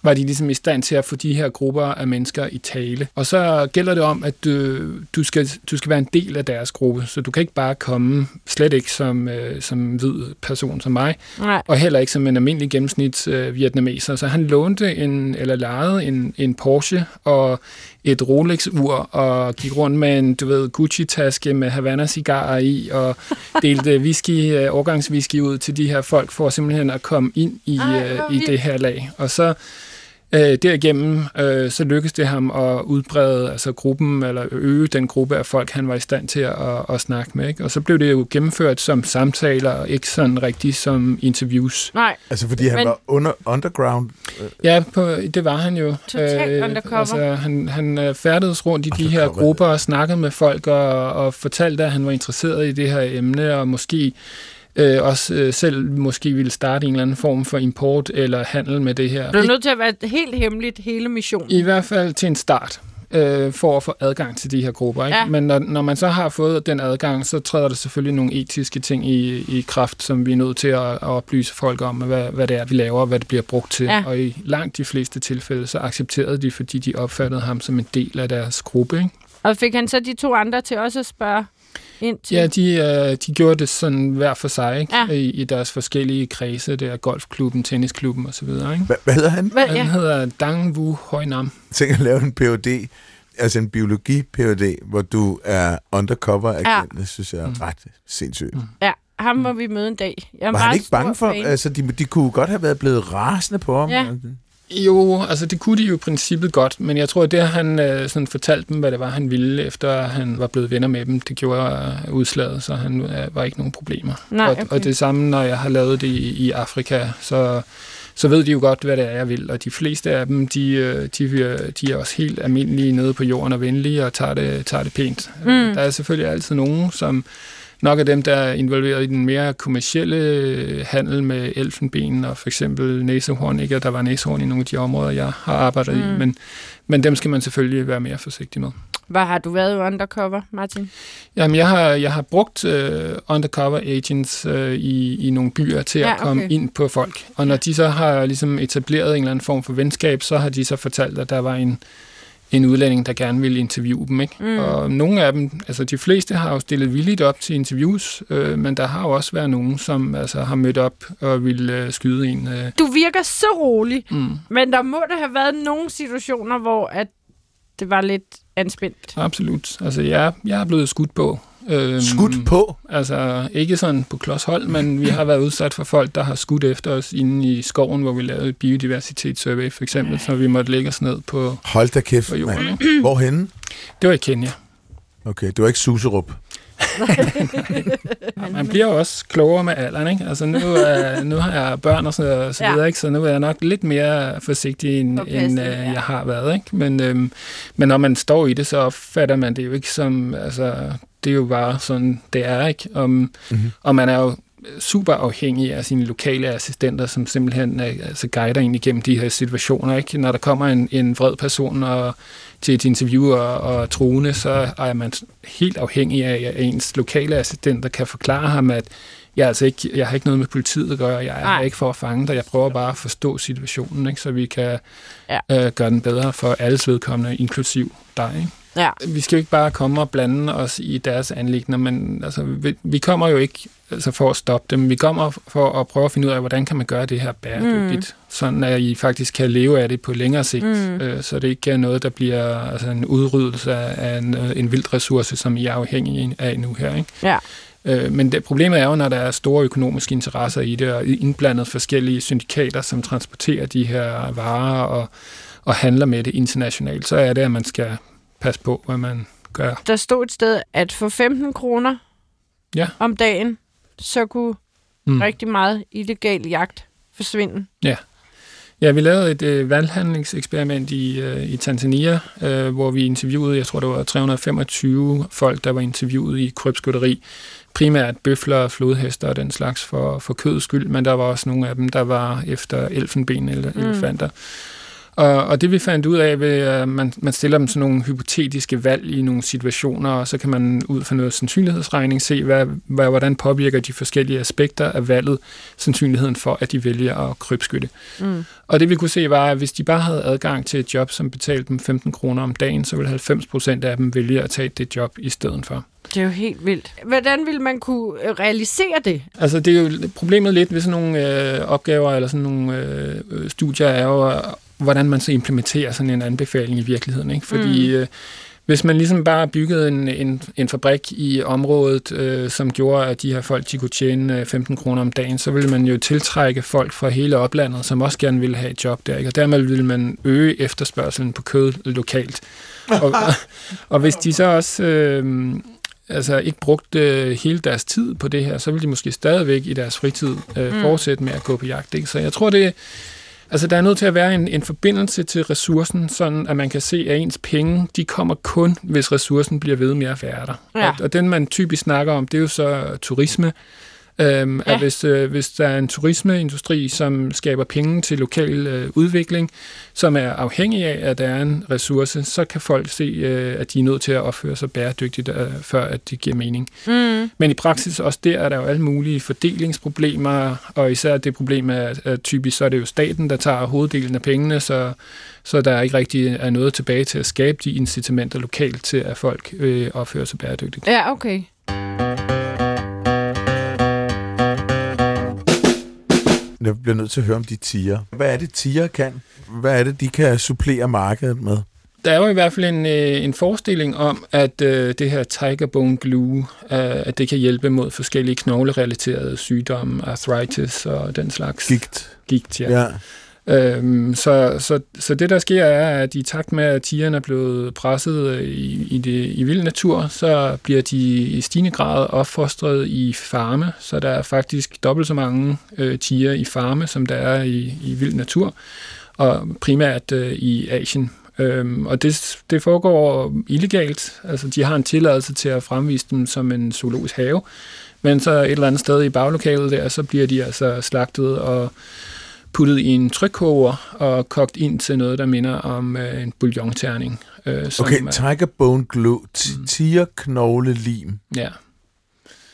var de ligesom i stand til at få de her grupper af mennesker i tale. Og så gælder det om, at du, du, skal, du skal være en del af deres gruppe, så du kan ikke bare komme, slet ikke som, øh, som hvid person som mig, Nej. og heller ikke som en almindelig gennemsnits øh, vietnameser. Så han lånte en, eller lejede en, en Porsche og et Rolex-ur og gik rundt med en, du ved, Gucci-taske med Havana-cigarer i og delte whisky, øh, årgangswhisky ud til de her folk for simpelthen at komme ind i, Ej, øh, i det her lag. Og så øh, derigennem, øh, så lykkedes det ham at udbrede altså gruppen, eller øge den gruppe af folk, han var i stand til at, at snakke med. Ikke? Og så blev det jo gennemført som samtaler, og ikke sådan rigtigt som interviews. Nej. Altså, fordi han Men- var under, underground. Ja, på, det var han jo. Totalt undercover. Altså, han, han øh, færdedes rundt i de her grupper og snakkede med folk og, og fortalte, at han var interesseret i det her emne, og måske øh, også øh, selv måske ville starte en eller anden form for import eller handel med det her. Det er nødt til at være helt hemmeligt, hele missionen. I hvert fald til en start. øh, for at få adgang til de her grupper. Ikke? Ja. Men når, når man så har fået den adgang, så træder der selvfølgelig nogle etiske ting i, i kraft, som vi er nødt til at, at oplyse folk om, hvad, hvad det er, vi laver, og hvad det bliver brugt til. Ja. Og i langt de fleste tilfælde, så accepterede de, fordi de opfattede ham som en del af deres gruppe. Ikke? Og fik han så de to andre til også at spørge ind til? Ja, de, øh, de gjorde det sådan hver for sig, ikke? Ja. I, i deres forskellige kredse, der golfklubben, tennisklubben osv. Ikke? Hvad, hvad hedder han? Hvad, Han ja. hedder Dang Wu Højnam. Tænk at lave en PhD, altså en biologi PhD, hvor du er undercover agent. Ja. Det synes jeg er ret sindssygt. ja, ham må vi møde en dag. Jeg er Var han ikke bange for, fan. altså de, de kunne godt have været blevet rasende på ham? Ja. Jo, altså det kunne de jo i princippet godt, men jeg tror, at det han øh, sådan fortalte dem, hvad det var, han ville, efter han var blevet venner med dem, det gjorde øh, udslaget, så han øh, var ikke nogen problemer. Nej, og, okay. og det samme, når jeg har lavet det i, i Afrika, så, så ved de jo godt, hvad det er, jeg vil, og de fleste af dem, de, øh, de, de er også helt almindelige nede på jorden og venlige og tager det, tager det pænt. Mm. Der er selvfølgelig altid nogen, som nok af dem, der er involveret i den mere kommercielle handel med elfenben og for eksempel næsehorn, ikke at der var næsehorn i nogle af de områder, jeg har arbejdet mm. i, men, men dem skal man selvfølgelig være mere forsigtig med. Hvad har du været undercover, Martin? Jamen, jeg har, jeg har brugt uh, undercover agents uh, i, i nogle byer til Ja, at komme okay. ind på folk. Og når de så har ligesom etableret en eller anden form for venskab, så har de så fortalt, at der var en, en udlænding, der gerne ville interviewe dem. Ikke? Mm. Og nogle af dem, altså de fleste har jo stillet villigt op til interviews, øh, men der har jo også været nogen, som altså, har mødt op og ville øh, skyde en. Øh, Du virker så rolig, mm, men der må da have været nogle situationer, hvor at det var lidt anspændt. absolut. Altså, jeg, jeg er blevet skudt på. Øhm, Skudt på? Altså, ikke sådan på klods hold, men vi har været udsat for folk, der har skudt efter os inde i skoven, hvor vi lavede et biodiversitetssurvey, for eksempel, så vi måtte lægge os ned på, Hold da kæft, på jorden. Hvorhenne? Det var i Kenya. Okay, det var ikke Suserup. Man bliver jo også klogere med alderen, ikke? Altså, nu, er, nu har jeg børn og så, og så Ja. videre, ikke? Så nu er jeg nok lidt mere forsigtig, end, Påpasselig, end øh, ja. jeg har været, ikke? Men, øhm, men når man står i det, så opfatter man det jo ikke som, altså, det er jo bare sådan, det er, ikke? Om, Mhm. Og man er jo super afhængig af sine lokale assistenter, som simpelthen altså guider en igennem de her situationer. Ikke? Når der kommer en, en vred person og, til et interview og, og truende, så er man helt afhængig af, at ens lokale assistenter kan forklare ham, at jeg, altså ikke, jeg har ikke noget med politiet at gøre, jeg er Nej. ikke for at fange dig, jeg prøver bare at forstå situationen, ikke? så vi kan Ja. øh, gøre den bedre for alles vedkommende, inklusiv dig. Ikke? Ja. vi skal jo ikke bare komme og blande os i deres anlægner, men altså, vi, vi kommer jo ikke altså, for at stoppe dem. Vi kommer for at prøve at finde ud af, hvordan kan man gøre det her bæredygtigt, mm. sådan at I faktisk kan leve af det på længere sigt, mm. øh, så det ikke er noget, der bliver altså, en udryddelse af en, øh, en vild ressource, som I er afhængige af nu her. Ikke? Ja. Øh, men det, problemet er jo, når der er store økonomiske interesser i det, og indblandet forskellige syndikater, som transporterer de her varer og, og handler med det internationalt, så er det, at man skal passe på, hvad man gør. Der stod et sted, at for 15 kroner Ja. om dagen, så kunne Mm. rigtig meget illegal jagt forsvinde. Ja, vi lavede et øh, valghandlingseksperiment i, øh, i Tanzania, øh, hvor vi interviewede, jeg tror det var 325 folk, der var interviewet i krybskytteri. Primært bøfler, flodhester og den slags for, for kødets skyld, men der var også nogle af dem, der var efter elfenben eller mm. elefanter. Og, og det vi fandt ud af, ved, at man, man stiller dem sådan nogle hypotetiske valg i nogle situationer, og så kan man ud fra noget sandsynlighedsregning se, hvad, hvad, hvordan påvirker de forskellige aspekter af valget sandsynligheden for, at de vælger at krybskytte. Mm. Og det vi kunne se var, at hvis de bare havde adgang til et job, som betalte dem 15 kroner om dagen, så ville 90 procent af dem vælge at tage det job i stedet for. Det er jo helt vildt. Hvordan vil man kunne øh, realisere det? Altså det er jo problemet lidt ved sådan nogle øh, opgaver eller sådan nogle øh, øh, studier er jo, hvordan man så implementerer sådan en anbefaling i virkeligheden. Ikke? Fordi mm. øh, hvis man ligesom bare byggede en, en, en fabrik i området, øh, som gjorde, at de her folk de kunne tjene øh, 15 kroner om dagen, så ville man jo tiltrække folk fra hele oplandet, som også gerne ville have et job der. Ikke? Og dermed ville man øge efterspørgselen på kød lokalt. Og, og hvis de så også... Øh, altså ikke brugt øh, hele deres tid på det her, så vil de måske stadigvæk i deres fritid øh, mm. fortsætte med at gå på jagt. Ikke? Så jeg tror, det altså der er nødt til at være en, en forbindelse til ressourcen, sådan at man kan se, at ens penge, de kommer kun, hvis ressourcen bliver ved med at være der. Ja. Og, og den, man typisk snakker om, det er jo så turisme, Øhm, Ja. at hvis, øh, hvis der er en turismeindustri, som skaber penge til lokal øh, udvikling, som er afhængig af, at der er en ressource, så kan folk se, øh, at de er nødt til at opføre sig bæredygtigt, øh, før at det giver mening. Mm. Men i praksis også der er der jo alle mulige fordelingsproblemer, og især det problem er, at typisk så er det jo staten, der tager hoveddelen af pengene, så, så der ikke rigtig er noget tilbage til at skabe de incitamenter lokalt til, at folk øh, opfører sig bæredygtigt. Ja, okay. Jeg bliver nødt til at høre om de tiger. Hvad er det, tiger kan? Hvad er det, de kan supplere markedet med? Der er jo i hvert fald en, øh, en forestilling om, at øh, det her tiger bone glue, øh, at det kan hjælpe mod forskellige knoglerelaterede sygdomme, arthritis og den slags Gigt. gigt. Ja. Ja. Øhm, så, så, så det, der sker, er, at i takt med, at tigerne er blevet presset øh, i, i, det, i vild natur, så bliver de i stigende grad opfostret i farme, så der er faktisk dobbelt så mange øh, tiger i farme, som der er i, i vild natur, og primært øh, i Asien. Øhm, og det, det foregår illegalt. Altså, de har en tilladelse til at fremvise dem som en zoologisk have, men så et eller andet sted i baglokalet der, så bliver de altså slagtet og puttet i en trykkoger og kogt ind til noget, der minder om øh, en bouillonterning. Øh, som Okay, er- tiger bone glue, t- tiger knogle lim. Ja.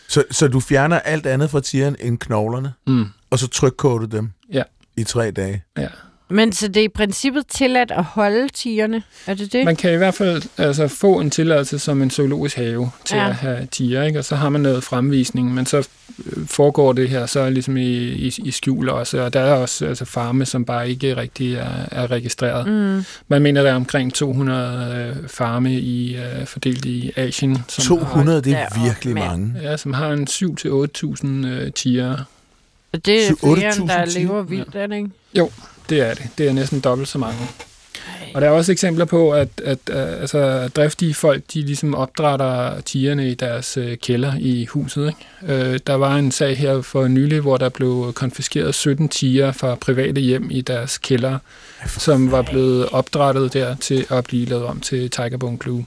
Så, så du fjerner alt andet fra tigeren end knoglerne, Mm. og så trykkoger du dem Ja. i tre dage. ja. Men så det er i princippet tilladt at holde tigerne? Er det det? Man kan i hvert fald altså, få en tilladelse som en zoologisk have til Ja. ja. at have tiger, ikke? og så har man noget fremvisning, men så øh, foregår det her så ligesom i, i, i skjul også, og der er også altså, farme, som bare ikke rigtig er, er registreret. Mm. Man mener, der er omkring 200 øh, farme i, øh, fordelt i Asien, som 200, det er virkelig mand. mange. har, ja, som har en 7-8.000 øh, tiger Og det er flere, 8.000 end der lever vildt, er det ikke? Det er det. Det er næsten dobbelt så mange. Og der er også eksempler på, at, at, at altså, driftige folk, de ligesom opdrætter tigerne i deres øh, kælder i huset. Ikke? Øh, der var en sag her for nylig, hvor der blev konfiskeret 17 tiger fra private hjem i deres kælder, som var blevet opdrættet der til at blive lavet om til Tiger Bone Glue.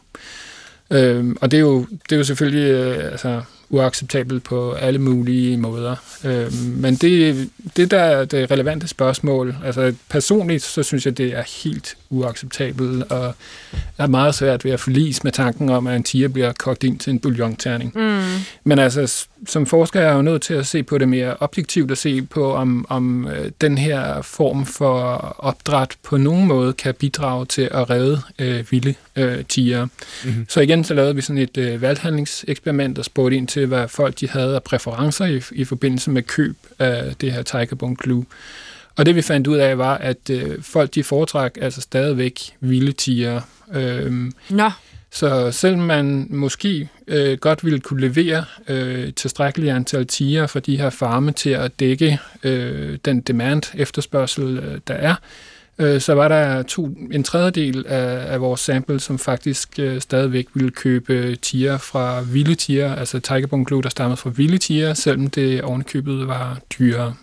Øhm, og det er, jo, det er jo selvfølgelig øh, altså, uacceptabelt på alle mulige måder. Øhm, men det, det der er det relevante spørgsmål, altså personligt, så synes jeg, det er helt uacceptabelt, og er meget svært ved at forlise med tanken om, at en tiger bliver kogt ind til en bouillonterning. Mm. Men altså, som forsker er jeg jo nødt til at se på det mere objektivt og se på, om, om øh, den her form for opdræt på nogen måde kan bidrage til at redde øh, vilde øh, tiger. Mhm. Så igen, så lavede vi sådan et øh, valghandlingseksperiment og spurgte ind til, hvad folk de havde af præferencer i, i forbindelse med køb af det her Tiger Bone Glue. Og det vi fandt ud af var, at øh, folk de foretræk altså stadigvæk vilde tiger. Øhm, Nå, så selvom man måske øh, godt ville kunne levere øh, tilstrækkeligt antal tiger fra de her farme til at dække øh, den demand efterspørgsel, øh, der er, øh, så var der to, en tredjedel af, af vores sample, som faktisk øh, stadigvæk ville købe tiger fra vilde tiger, altså tiger bone glue, der stammede fra vilde tiger, selvom det ovenikøbet var dyrere.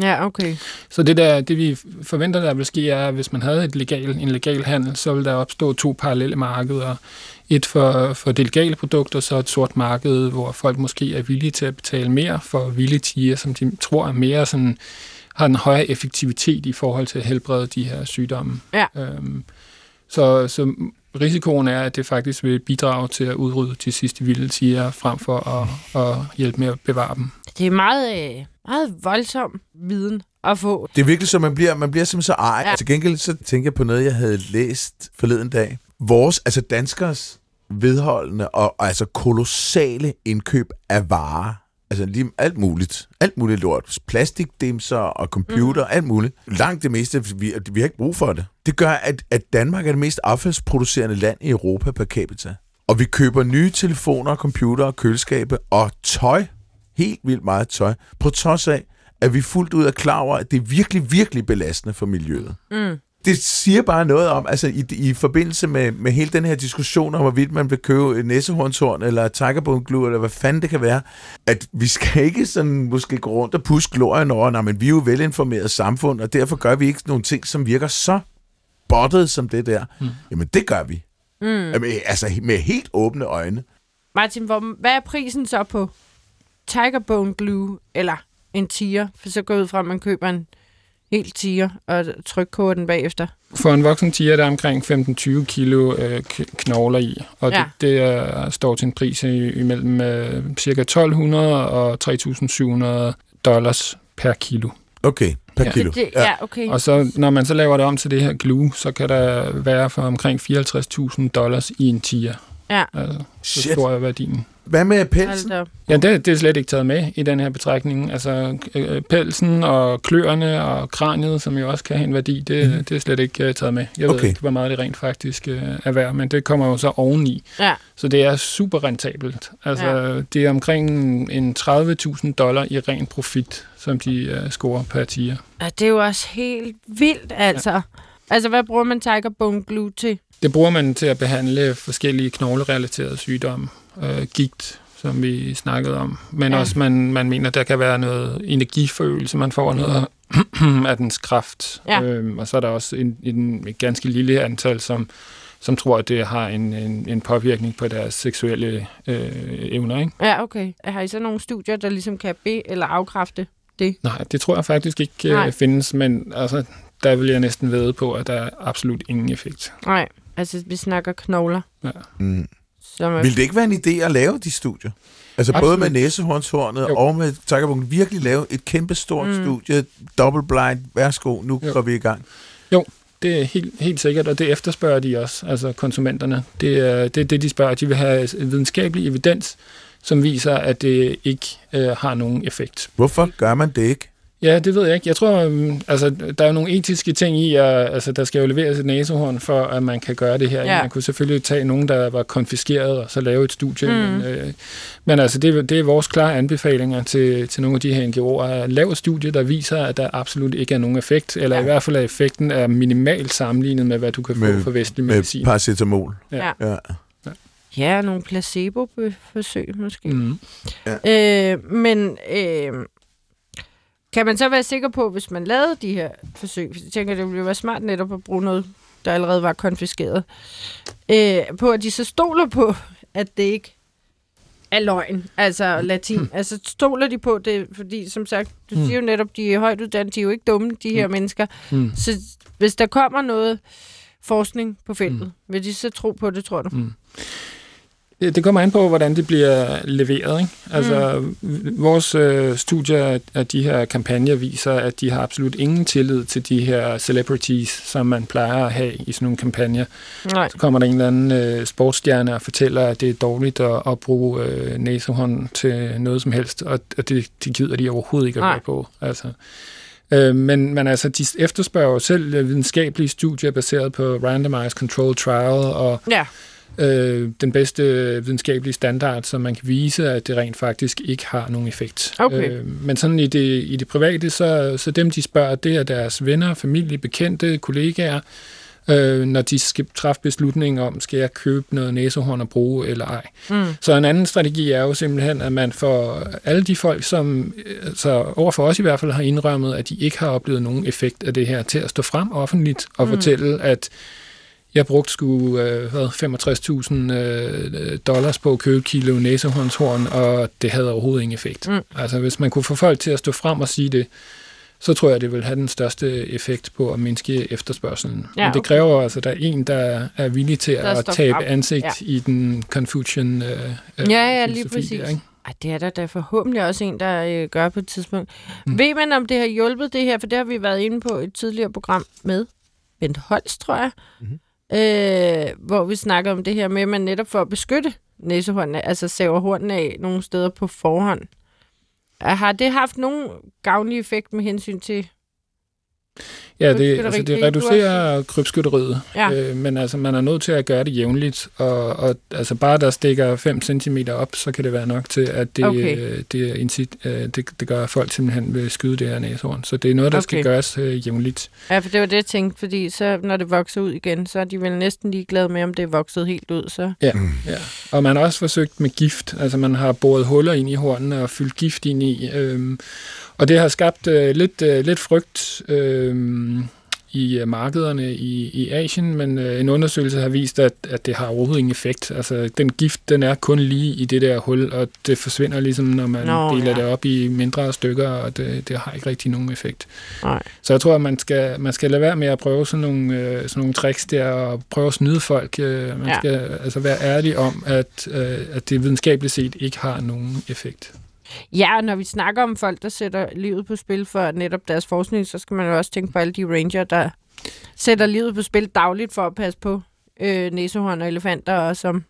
ja, okay. Så det, der, det vi forventer, der vil ske, er, at hvis man havde et legal, en legal handel, så vil der opstå to parallelle markeder. Et for, for det legale produkter, så et sort marked, hvor folk måske er villige til at betale mere for vilde tiger, som de tror er mere sådan, har en højere effektivitet i forhold til at helbrede de her sygdomme. Ja. Øhm, så, så risikoen er, at det faktisk vil bidrage til at udrydde de sidste vilde tiger, frem for at, at hjælpe med at bevare dem. Det er meget, øh, meget voldsom viden at få. Det er virkelig så, man bliver, man bliver simpelthen så ej. Ja. Ja. Til gengæld så tænker jeg på noget, jeg havde læst forleden dag. Vores, altså danskers vedholdende og, og altså kolossale indkøb af varer. Altså lige alt muligt. Alt muligt lort. Plastikdimser og computer, mm. alt muligt. Langt det meste, vi, vi har ikke brug for det. Det gør, at, at Danmark er det mest affaldsproducerende land i Europa per capita. Og vi køber nye telefoner, computer og køleskabe og tøj. Helt vildt meget tøj. På trods af, at vi fuldt ud er klar over, at det er virkelig, virkelig belastende for miljøet. Mm. Det siger bare noget om, altså i, i forbindelse med, med hele den her diskussion om, hvorvidt man vil købe næsehornshorn eller tigerbone glue, eller hvad fanden det kan være, at vi skal ikke sådan måske gå rundt og puske glorien over, nej, men vi er jo velinformeret samfund, og derfor gør vi ikke nogle ting, som virker så bottet som det der. Mm. Jamen, det gør vi. Mm. Jamen, altså med helt åbne øjne. Martin, hvor, hvad er prisen så på tiger bone glue, eller en tiger, for så går ud fra, at man køber en helt tiger og trykkoger den bagefter. For en voksen tiger, der er omkring 15-20 kilo øh, knogler i, og Ja. det, det er, står til en pris imellem øh, ca. 1200 og 3700 dollars per kilo. Okay, per Ja. kilo. Det, det, ja, okay. Og så når man så laver det om til det her glue, så kan der være for omkring 54.000 dollars i en tiger. Ja. Altså, så Shit. stor er værdien. Hvad med pelsen? Ja, det, det er slet ikke taget med i den her betragtning. Altså øh, pelsen og kløerne og kraniet, som jo også kan have en værdi, det, mm. det er slet ikke uh, taget med. Jeg ved Okay. ikke, hvor meget det rent faktisk uh, er værd, men det kommer jo så oveni. Ja. Så det er super rentabelt. Altså, ja. det er omkring en 30.000 dollar i ren profit, som de uh, scorer per tiger. ja, det er jo også helt vildt, altså. Ja. Altså, hvad bruger man tiger bone glue til? Det bruger man til at behandle forskellige knoglerelaterede sygdomme. Øh, gigt, som vi snakkede om. Men Ja. også, man, man mener, der kan være noget energiforøgelse. Man får noget af dens kraft. Ja. Øhm, og så er der også en, en, et ganske lille antal, som, som tror, at det har en, en, en påvirkning på deres seksuelle øh, evner. Ikke? Ja, okay. Har I så nogle studier, der ligesom kan be- eller afkræfte det? Nej, det tror jeg faktisk ikke Nej. øh, findes, men altså, der vil jeg næsten ved på, at der er absolut ingen effekt. Nej, altså vi snakker knogler. Ja. Mm. Som er, Vil det ikke være en idé at lave de studier? Altså både Absolut. med næsehornshornet Jo. og med takkerbunken virkelig lave et kæmpe stort Mm. studie, double blind, værsgo, nu Jo. går vi i gang. Det er helt, helt sikkert, og det efterspørger de også, altså konsumenterne. Det er det, er det de spørger. De vil have videnskabelig evidens, som viser, at det ikke øh, har nogen effekt. Hvorfor gør man det ikke? Ja, det ved jeg ikke. Jeg tror, øhm, altså, der er jo nogle etiske ting i, at altså, der skal jo leveres et næsehorn, for at man kan gøre det her. Ja. Man kunne selvfølgelig tage nogen, der var konfiskeret, og så lave et studie. Mm. Men, øh, men altså, det, er- det er vores klare anbefalinger til, til nogle af de her NGO'er. Lav et studie, der viser, at der absolut ikke er nogen effekt, eller Ja. i hvert fald, at effekten er minimalt sammenlignet med, hvad du kan få Med- for vestlig Med medicin. paracetamol. ja. Ja. ja, nogle placebo-forsøg måske. Mm. Øh, men øh, kan man så være sikker på, hvis man lavede de her forsøg, for jeg tænker, det ville være smart netop at bruge noget, der allerede var konfiskeret, øh, på at de så stoler på, at det ikke er løgn, altså latin. Altså stoler de på det, fordi som sagt, du Mm. siger jo netop, de er højt uddannede, de er jo ikke dumme, de her Mm. mennesker. Mm. Så hvis der kommer noget forskning på feltet, Mm. vil de så tro på det, tror du? Mm. Det kommer an på, hvordan det bliver leveret. Ikke? Altså, mm. Vores øh, studier af de her kampagner viser, at de har absolut ingen tillid til de her celebrities, som man plejer at have i sådan nogle kampagner. Nej. Så kommer der en eller anden øh, sportsstjerne og fortæller, at det er dårligt at, at bruge øh, næsehånd til noget som helst, og, og det, det gider de overhovedet ikke at høre på. Altså. Øh, men, men altså, de efterspørger jo selv øh, videnskabelige studier baseret på randomized control trial og Ja. Øh, den bedste videnskabelige standard, så man kan vise, at det rent faktisk ikke har nogen effekt. Okay. Øh, men sådan i det, i det private, så, så dem de spørger, det er deres venner, familie, bekendte, kollegaer, øh, når de skal træffe beslutningen om, skal jeg købe noget næsehorn og bruge eller ej. Mm. Så en anden strategi er jo simpelthen, at man får alle de folk, som øh, så overfor os i hvert fald har indrømmet, at de ikke har oplevet nogen effekt af det her, til at stå frem offentligt og mm. fortælle, at jeg brugte sgu øh, hvad, 65.000 øh, dollars på at købe kilo næsehornshorn, og det havde overhovedet ingen effekt. Mm. Altså hvis man kunne få folk til at stå frem og sige det, så tror jeg, det vil have den største effekt på at mindske efterspørgselen. Ja, Men det okay. kræver altså, at der er en, der er villig til Der at tabe frem. ansigt Ja. i den Confucian øh, Ja, ja, lige præcis. Der, ikke? Ej, det er der da forhåbentlig også en, der øh, gør på et tidspunkt. Mm. Ved man, om det har hjulpet det her? For det har vi været inde på et tidligere program med Bent Holst, tror jeg. Mm-hmm. Øh, hvor vi snakker om det her med, at man netop for at beskytte næsehornene, altså saver hornene af nogle steder på forhånd. Har det haft nogen gavnlig effekt med hensyn til... Ja, det, altså, det det er du reducerer krybskytteriet, Ja. øh, men altså, man er nødt til at gøre det jævnligt, og, og altså, bare der stikker 5 cm op, så kan det være nok til, at det, Okay. øh, det, incit, øh, det, det gør, at folk simpelthen vil skyde det her næsehorn. Så det er noget, der okay. Skal gøres øh, jævnligt. Ja, for det var det, jeg tænkte, fordi så, når det vokser ud igen, så er de vel næsten ligeglade med, om det er vokset helt ud. Så. Ja, ja. Og man har også forsøgt med gift, altså man har boret huller ind i hornene og fyldt gift ind i, øhm, og det har skabt øh, lidt, øh, lidt frygt øh, i øh, markederne i, i Asien, men øh, en undersøgelse har vist, at, at det har overhovedet ingen effekt. Altså, den gift, den er kun lige i det der hul, og det forsvinder ligesom, når man Nå, deler ja. det op i mindre stykker, og det, det har ikke rigtig nogen effekt. Nej. Så jeg tror, at man skal, man skal lade være med at prøve sådan nogle, øh, sådan nogle tricks der, og prøve at snyde folk. Øh, man ja. skal altså være ærlig om, at, øh, at det videnskabeligt set ikke har nogen effekt. Ja, og når vi snakker om folk, der sætter livet på spil for netop deres forskning, så skal man jo også tænke på alle de ranger, der sætter livet på spil dagligt for at passe på øh, næsehorn og elefanter, og som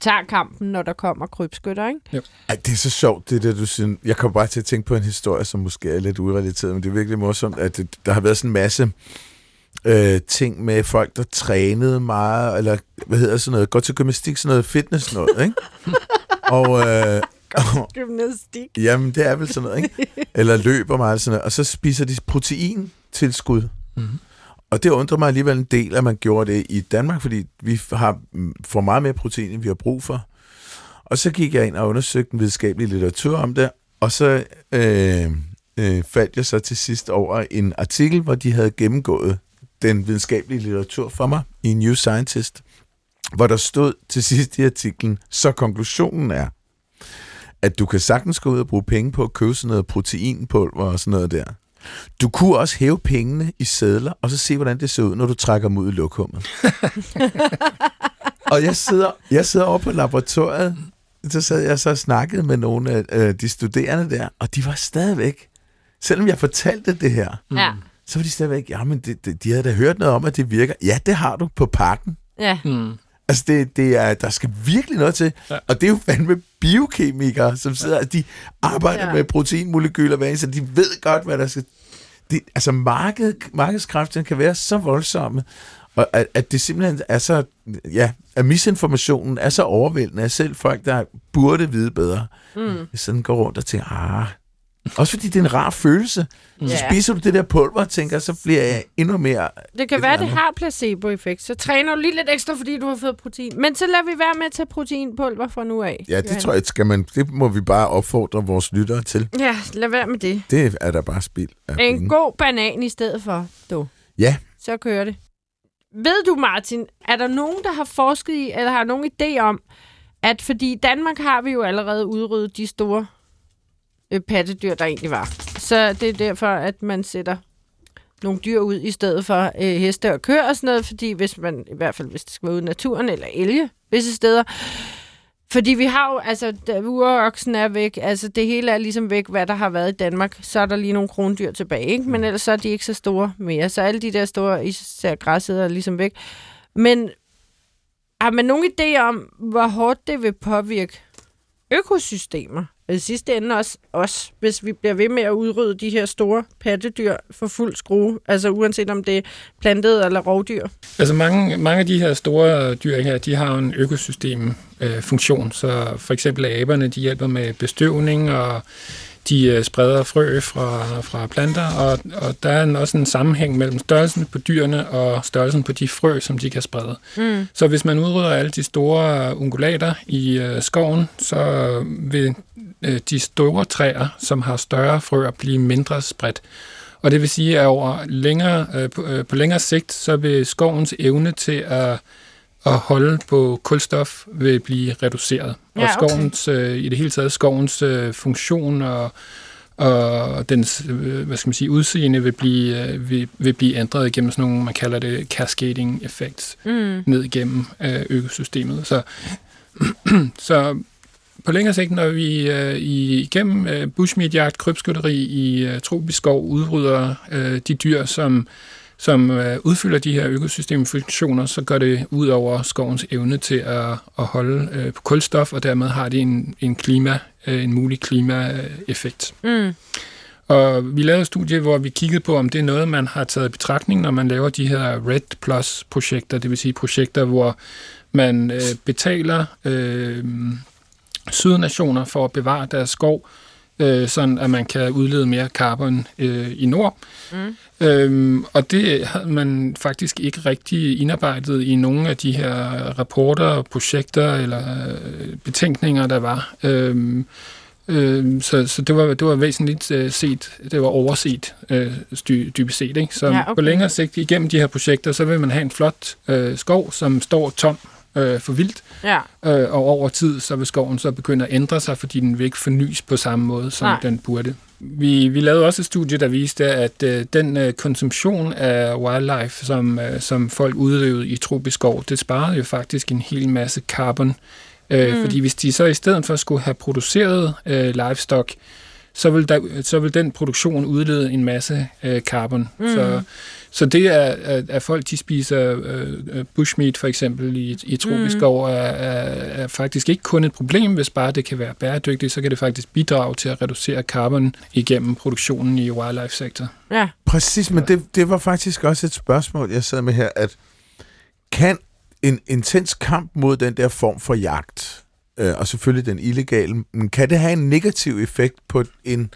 tager kampen, når der kommer krybskytter, ikke? Ej, det er så sjovt, det der, du siger. Jeg kommer bare til at tænke på en historie, som måske er lidt urelateret, men det er virkelig morsomt, at det, der har været sådan en masse øh, ting med folk, der trænede meget, eller hvad hedder sådan noget, går til gymnastik, sådan noget fitness noget, ikke? og, øh, og, Gymnastik. jamen, det er vel sådan noget, ikke? Eller løber meget, sådan noget, og så spiser de proteintilskud. Mhm. Og det undrer mig alligevel en del, at man gjorde det i Danmark, fordi vi har, mm, får meget mere protein, end vi har brug for. Og så gik jeg ind og undersøgte den videnskabelige litteratur om det, og så øh, øh, faldt jeg så til sidst over en artikel, hvor de havde gennemgået den videnskabelige litteratur for mig i New Scientist, hvor der stod til sidst i artiklen, så konklusionen er, at du kan sagtens gå ud og bruge penge på at købe sådan noget proteinpulver og sådan noget der. Du kunne også hæve pengene i sædler, og så se, hvordan det ser ud, når du trækker dem ud i lokummet. og jeg sidder, jeg sidder over på laboratoriet, så sad jeg så og snakkede med nogle af øh, de studerende der, og de var stadigvæk, selvom jeg fortalte det her, Ja. så var de stadigvæk, jamen det, det, de havde da hørt noget om, at det virker. Ja, det har du på pakken. Ja. Mm. Altså, det, det er, der skal virkelig noget til. Ja. Og det er jo fandme biokemikere, som sidder, ja. de arbejder Ja. med proteinmolekyler hver så de ved godt, hvad der skal... Det, altså, marked, markedskræfterne kan være så voldsomme, og at, at det simpelthen er så... Ja, at misinformationen er så overvældende, at selv folk, der burde vide bedre, Mm. sådan går rundt og tænker, ah... Også fordi det er en rar følelse. Så Ja. spiser du det der pulver og tænker, så bliver jeg endnu mere... Det kan være, det har placebo-effekt. Så træner du lige lidt ekstra, fordi du har fået protein. Men så lader vi være med at tage proteinpulver fra nu af. Ja, det Johan. tror jeg, skal man, det må vi bare opfordre vores lyttere til. Ja, lad være med det. Det er da bare spild En penge. god banan i stedet for, du. Ja, Så kører det. Ved du, Martin, er der nogen, der har forsket i, eller har nogen idé om, at fordi i Danmark har vi jo allerede udryddet de store øh, pattedyr, der egentlig var. Så det er derfor, at man sætter nogle dyr ud i stedet for øh, heste og køer og sådan noget, fordi hvis man, i hvert fald hvis det skal være ude i naturen, eller elge visse steder, fordi vi har jo, altså, uroksen er væk, altså det hele er ligesom væk, hvad der har været i Danmark. Så er der lige nogle krondyr tilbage, ikke? Men ellers så er de ikke så store mere. Så alle de der store, især græsset er ligesom væk. Men har man nogen idé om, hvor hårdt det vil påvirke økosystemer? Og i sidste ende også os, hvis vi bliver ved med at udrydde de her store pattedyr for fuld skrue. Altså uanset om det er plantet eller rovdyr. Altså mange, mange af de her store dyr her, de har en økosystemfunktion. Øh, funktion. så for eksempel aberne, de hjælper med bestøvning, og de øh, spreder frø fra, fra planter, og, og der er en, også en sammenhæng mellem størrelsen på dyrene og størrelsen på de frø, som de kan sprede. Mm. Så hvis man udrydder alle de store ungulater i øh, skoven, så vil øh, de store træer, som har større frøer, blive mindre spredt. Og det vil sige, at over længere, øh, på, øh, på længere sigt, så vil skovens evne til at, at holde på kulstof vil blive reduceret. Ja, og okay. skovens, øh, i det hele taget skovens øh, funktion og, og dens øh, hvad skal man sige, udseende vil blive, øh, vil, vil blive ændret gennem sådan nogle, man kalder det cascading effects Mm. ned igennem øh, økosystemet. Så, så på længere sigt, når vi øh, igennem øh, bushmeat-jagt, krybskytteri i øh, tropisk skov udrydder øh, de dyr, som, som øh, udfylder de her økosystemfunktioner, så går det ud over skovens evne til at, at holde øh, på kulstof, og dermed har det en, en, klima, øh, en mulig klimaeffekt. Mm. Og vi lavede et studie, hvor vi kiggede på, om det er noget, man har taget i betragtning, når man laver de her Red Plus-projekter, det vil sige projekter, hvor man øh, betaler øh, sydnationer for at bevare deres skov, øh, sådan at man kan udlede mere carbon øh, i nord. Mm. Øhm, og det har man faktisk ikke rigtig indarbejdet i nogle af de her rapporter, projekter eller øh, betænkninger, der var. Øhm, Øh, så så det, var, det var væsentligt øh, set, det var overset øh, dy, dybest set. Ikke? Så Ja, okay. på længere sigt igennem de her projekter, så vil man have en flot øh, skov, som står tom øh, for vildt, Ja. øh, og over tid så vil skoven så begynde at ændre sig, fordi den vil ikke fornyes på samme måde, som Nej. Den burde. Vi, vi lavede også et studie, der viste, at øh, den øh, konsumtion af wildlife, som, øh, som folk udøvede i tropisk skov, det sparede jo faktisk en hel masse carbon. Øh, mm. Fordi hvis de så i stedet for skulle have produceret øh, livestock, så vil, der, så vil den produktion udlede en masse øh, carbon. Mm. Så, så det, at, at, at folk de spiser øh, øh, bushmeat for eksempel i, i tropisk Mm. skov, er, er, er faktisk ikke kun et problem, hvis bare det kan være bæredygtigt, så kan det faktisk bidrage til at reducere carbon igennem produktionen i wildlife-sektor. Ja. Præcis, men det, det var faktisk også et spørgsmål, jeg sad med her, at kan en intens kamp mod den der form for jagt, øh, og selvfølgelig den illegale, men kan det have en negativ effekt på en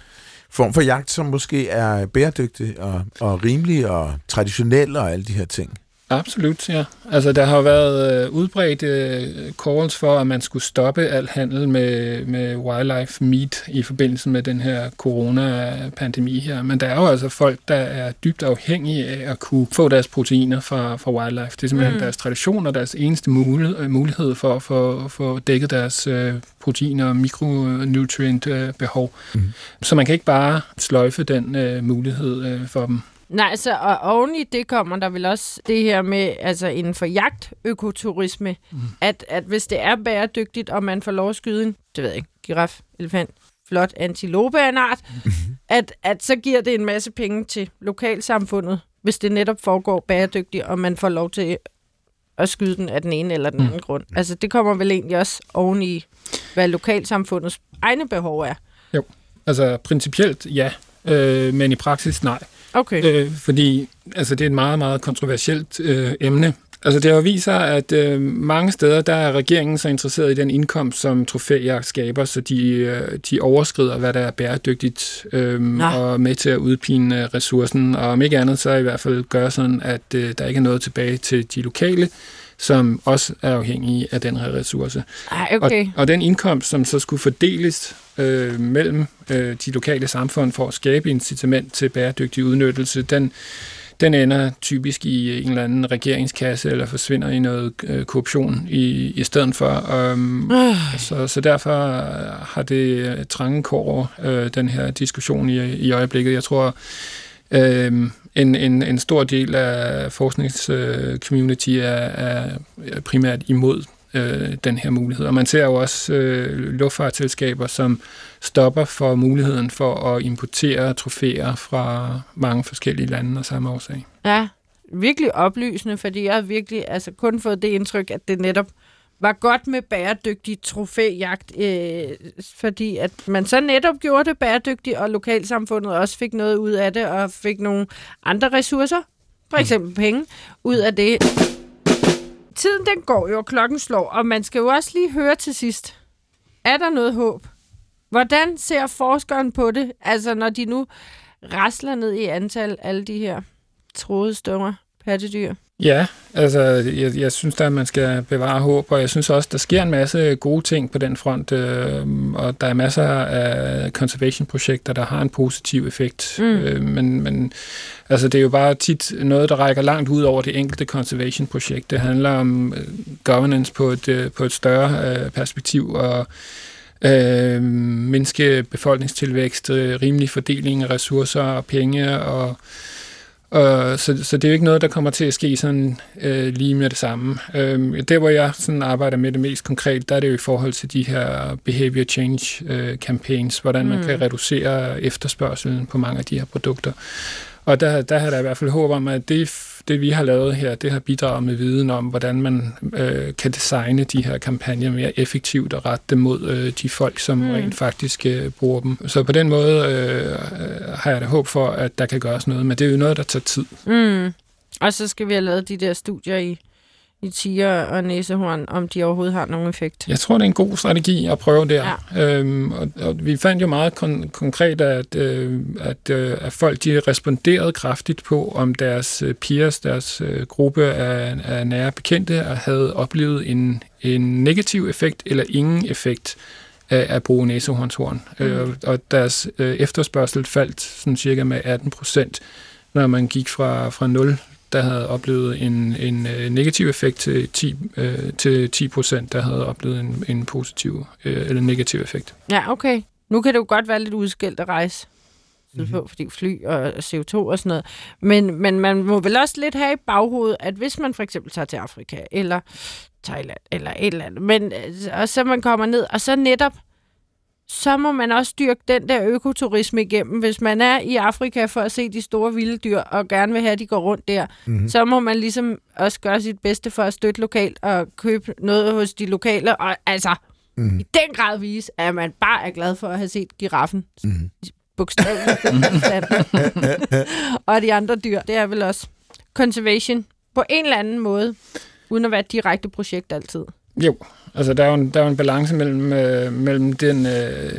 form for jagt, som måske er bæredygtig og, og rimelig og traditionel og alle de her ting? Absolut, ja. Altså, der har været øh, udbredt øh, calls for, at man skulle stoppe al handel med, med wildlife meat i forbindelse med den her corona-pandemi her. Men der er jo altså folk, der er dybt afhængige af at kunne få deres proteiner fra, fra wildlife. Det er simpelthen Mm. mm. deres tradition og deres eneste mulighed, øh, mulighed for at få, få dækket deres øh, proteiner og mikronutrient-behov. Mhm. Så man kan ikke bare sløjfe den øh, mulighed øh, for dem. Nej, altså, og oven i det kommer der vel også det her med, altså inden for jagtøkoturisme, mm. at, at hvis det er bæredygtigt, og man får lov at skyde en, det ved jeg ikke, giraf, elefant, flot antilope af en art, at, at så giver det en masse penge til lokalsamfundet, hvis det netop foregår bæredygtigt, og man får lov til at skyde den af den ene eller den anden grund. Altså, det kommer vel egentlig også oven i, hvad lokalsamfundets egne behov er. Altså, principielt ja, øh, men i praksis nej. Okay. Øh, fordi altså, det er et meget, meget kontroversielt øh, emne. Altså, det har vist sig, at øh, mange steder, der er regeringen så interesseret i den indkomst, som trofæjagt skaber, så de, øh, de overskrider, hvad der er bæredygtigt, øh, Nå. og med til at udpine øh, ressourcen. Og om ikke andet, så i hvert fald gøre sådan, at øh, der ikke er noget tilbage til de lokale, som også er afhængige af den her ressource. Ej, okay. Og, og den indkomst, som så skulle fordeles øh, mellem øh, de lokale samfund for at skabe incitament til bæredygtig udnyttelse, den, den ender typisk i en eller anden regeringskasse eller forsvinder i noget øh, korruption i, i stedet for. Um, så, så derfor har det øh, trange kår, øh, den her diskussion i, i øjeblikket. Jeg tror, øh, en, en, en stor del af forskningscommunity er, er primært imod øh, den her mulighed. Og man ser jo også øh, luftfartsselskaber, som stopper for muligheden for at importere trofæer fra mange forskellige lande af samme årsag. Ja, virkelig oplysende, fordi jeg har virkelig altså, kun fået det indtryk, at det netop var godt med bæredygtig trofæjagt, øh, fordi at man så netop gjorde det bæredygtigt, og lokalsamfundet også fik noget ud af det, og fik nogle andre ressourcer, for eksempel penge, ud af det. Tiden den går jo, og klokken slår, og man skal jo også lige høre til sidst. Er der noget håb? Hvordan ser forskeren på det, altså når de nu rasler ned i antal alle de her troede store pattedyr? Ja, altså jeg, jeg synes da, at man skal bevare håb, og jeg synes også, der sker en masse gode ting på den front, øh, og der er masser af conservation-projekter, der har en positiv effekt. Mm. Øh, men, men altså, det er jo bare tit noget, der rækker langt ud over det enkelte conservation-projekt. Det handler om øh, governance på et, øh, på et større øh, perspektiv, og øh, mindske befolkningstilvækst, øh, rimelig fordeling af ressourcer og penge, og og så, så det er jo ikke noget, der kommer til at ske sådan øh, lige med det samme. Øh, der, hvor jeg sådan arbejder med det mest konkret, der er det jo i forhold til de her behavior change øh, campaigns, hvordan man Mm. kan reducere efterspørgselen på mange af de her produkter. Og der, der har der i hvert fald håb om, at det, det, vi har lavet her, det har bidraget med viden om, hvordan man øh, kan designe de her kampagner mere effektivt og rette dem mod øh, de folk, som Mm. rent faktisk øh, bruger dem. Så på den måde øh, øh, har jeg da håb for, at der kan gøres noget, men det er jo noget, der tager tid. Mm. Og så skal vi have lavet de der studier i, i tiger og næsehorn, om de overhovedet har nogen effekt. Jeg tror, det er en god strategi at prøve der. Ja. Øhm, og, og vi fandt jo meget kon- konkret, at, øh, at, øh, at folk de responderede kraftigt på, om deres øh, peers, deres øh, gruppe af, af nære bekendte, havde oplevet en, en negativ effekt eller ingen effekt af at bruge næsehornshorn. Mm. Øh, og deres øh, efterspørgsel faldt sådan cirka med 18 procent, når man gik fra, fra 0 der havde oplevet en, en øh, negativ effekt til 10, øh, til 10 procent, der havde oplevet en, en positiv øh, eller negativ effekt. Ja, okay. Nu kan det jo godt være lidt udskilt at rejse sydpå, mm-hmm. fordi fly og CO2 og sådan noget. Men, men man må vel også lidt have i baghovedet, at hvis man for eksempel tager til Afrika, eller Thailand, eller et eller andet, men, øh, og så man kommer ned, og så netop så må man også styrke den der økoturisme igennem. Hvis man er i Afrika for at se de store vilde dyr, og gerne vil have, at de går rundt der, mm-hmm. så må man ligesom også gøre sit bedste for at støtte lokalt og købe noget hos de lokale. Og altså, mm-hmm. i den grad vise, at man bare er glad for at have set giraffen. Mm-hmm. Bogstaveligt. og de andre dyr. Det er vel også conservation på en eller anden måde, uden at være et direkte projekt altid. Jo, Altså, der er jo en, der er jo en balance mellem, øh, mellem den, øh,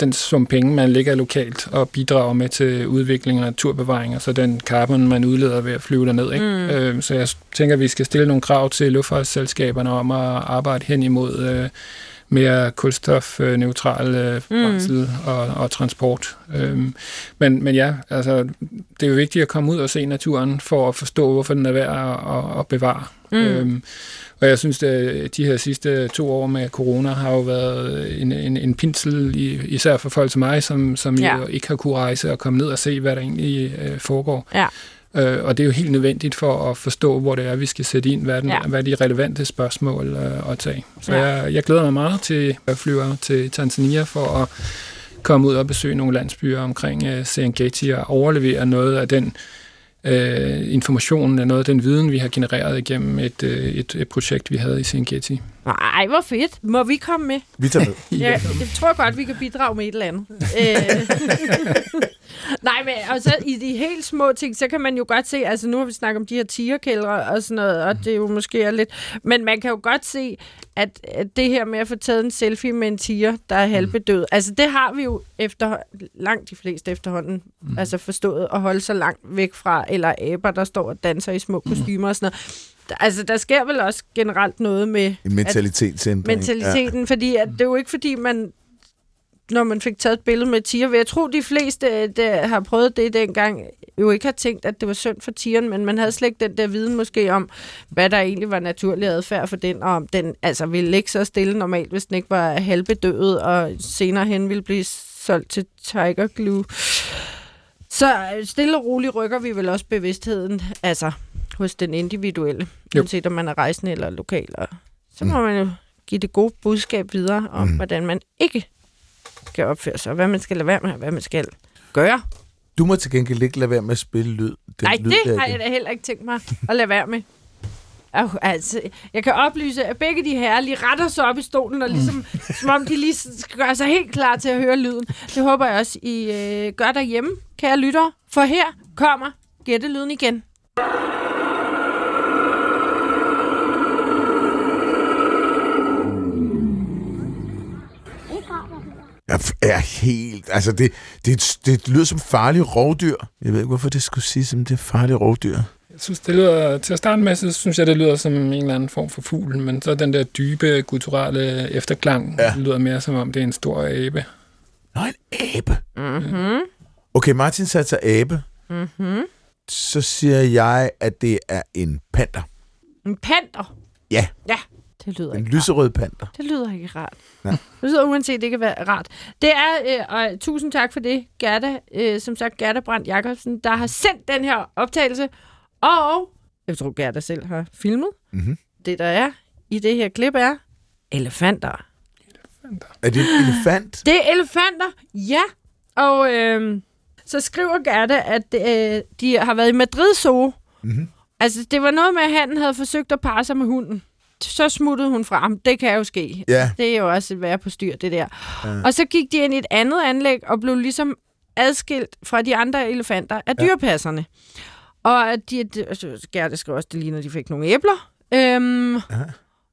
den sum penge, man lægger lokalt og bidrager med til udvikling og naturbevaring, og så den carbon, man udleder ved at flyve derned. Ikke? Mm. Øh, så jeg tænker, at vi skal stille nogle krav til luftfartsselskaberne om at arbejde hen imod øh, mere kulstofneutral øh, brændsel mm. og, og transport. Øhm, men, men ja, altså, det er jo vigtigt at komme ud og se naturen for at forstå, hvorfor den er værd at, at, at bevare. Mm. Øhm, og jeg synes, at de her sidste to år med corona har jo været en, en, en pinsel, især for folk som mig, som, som ja. jo ikke har kunne rejse og komme ned og se, hvad der egentlig øh, foregår. Ja. Øh, og det er jo helt nødvendigt for at forstå, hvor det er, vi skal sætte ind, hvad, den, ja. hvad er de relevante spørgsmål øh, at tage. Så ja. jeg, jeg glæder mig meget til at flyve til Tanzania for at komme ud og besøge nogle landsbyer omkring øh, Serengeti og overlevere noget af den øh, Øh, informationen af noget af den viden, vi har genereret igennem et, øh, et, et projekt, vi havde i Serengeti. Nej, hvor fedt. Må vi komme med? Vi tager med. ja, jeg tror godt, vi kan bidrage med et eller andet. Øh. Nej, men og så i de helt små ting, så kan man jo godt se, altså nu har vi snakket om de her tigerkældre og sådan noget, og det er jo måske er lidt, men man kan jo godt se, at, at det her med at få taget en selfie med en tiger, der er halvbedød, mm. altså det har vi jo efter langt de fleste efterhånden mm. altså forstået at holde sig langt væk fra, eller aber, der står og danser i små kostymer og sådan noget altså, der sker vel også generelt noget med... En mentalitetsændring. Mentaliteten, ja. fordi at det er jo ikke, fordi man når man fik taget et billede med tiger. Jeg tror, de fleste, der har prøvet det dengang, jo ikke har tænkt, at det var synd for tigeren, men man havde slet ikke den der viden måske om, hvad der egentlig var naturlig adfærd for den, og om den altså ville ligge så stille normalt, hvis den ikke var halvbedøvet, og senere hen ville blive solgt til Tiger Glue. Så stille og roligt rykker vi vel også bevidstheden, altså hos den individuelle, uanset om man er rejsende eller lokal. Og så må mm. man jo give det gode budskab videre om, mm. hvordan man ikke skal opføre sig, og hvad man skal lade være med, og hvad man skal gøre. Du må til gengæld ikke lade være med at spille lyd. Den Nej, lyd, det har jeg da heller ikke tænkt mig at lade være med. Oh, altså, jeg kan oplyse, at begge de her lige retter sig op i stolen, og ligesom, mm. som om de lige skal gøre sig helt klar til at høre lyden. Det håber jeg også, I øh, gør derhjemme, kære lyttere. For her kommer gættelyden igen. Jeg er helt... Altså, det, det, det lyder som farlige rovdyr. Jeg ved ikke, hvorfor det skulle sige, som det er farlige rovdyr. Jeg synes, det lyder, til at starte med, så synes jeg, det lyder som en eller anden form for fugl, men så den der dybe, kulturelle efterklang ja. lyder mere som om, det er en stor abe. Nå, en abe? Mm-hmm. Okay, Martin satser abe. Mm-hmm. Så siger jeg, at det er en panter. En panter? Ja. Ja, det lyder en ikke lyserød panter. Det lyder ikke rart. Ja. Det lyder uanset det kan være rart. Det er, øh, og tusind tak for det, Gerda, øh, som sagt Gerda Brandt Jacobsen, der har sendt den her optagelse, og jeg tror Gerda selv har filmet. Mm-hmm. Det der er i det her klip er elefanter. Elefanter. Er det en elefant? Det er elefanter, ja. Og øh, så skriver Gerda, at øh, de har været i Madrid Zoo. Mm-hmm. Altså, det var noget med, at han havde forsøgt at parre sig med hunden så smuttede hun frem. Det kan jo ske. Ja. Det er jo også at være på styr, det der. Ja. Og så gik de ind i et andet anlæg og blev ligesom adskilt fra de andre elefanter af ja. dyrpasserne. Og de, de, altså, Gerda skrev også, det lige, når de fik nogle æbler. Øhm, ja.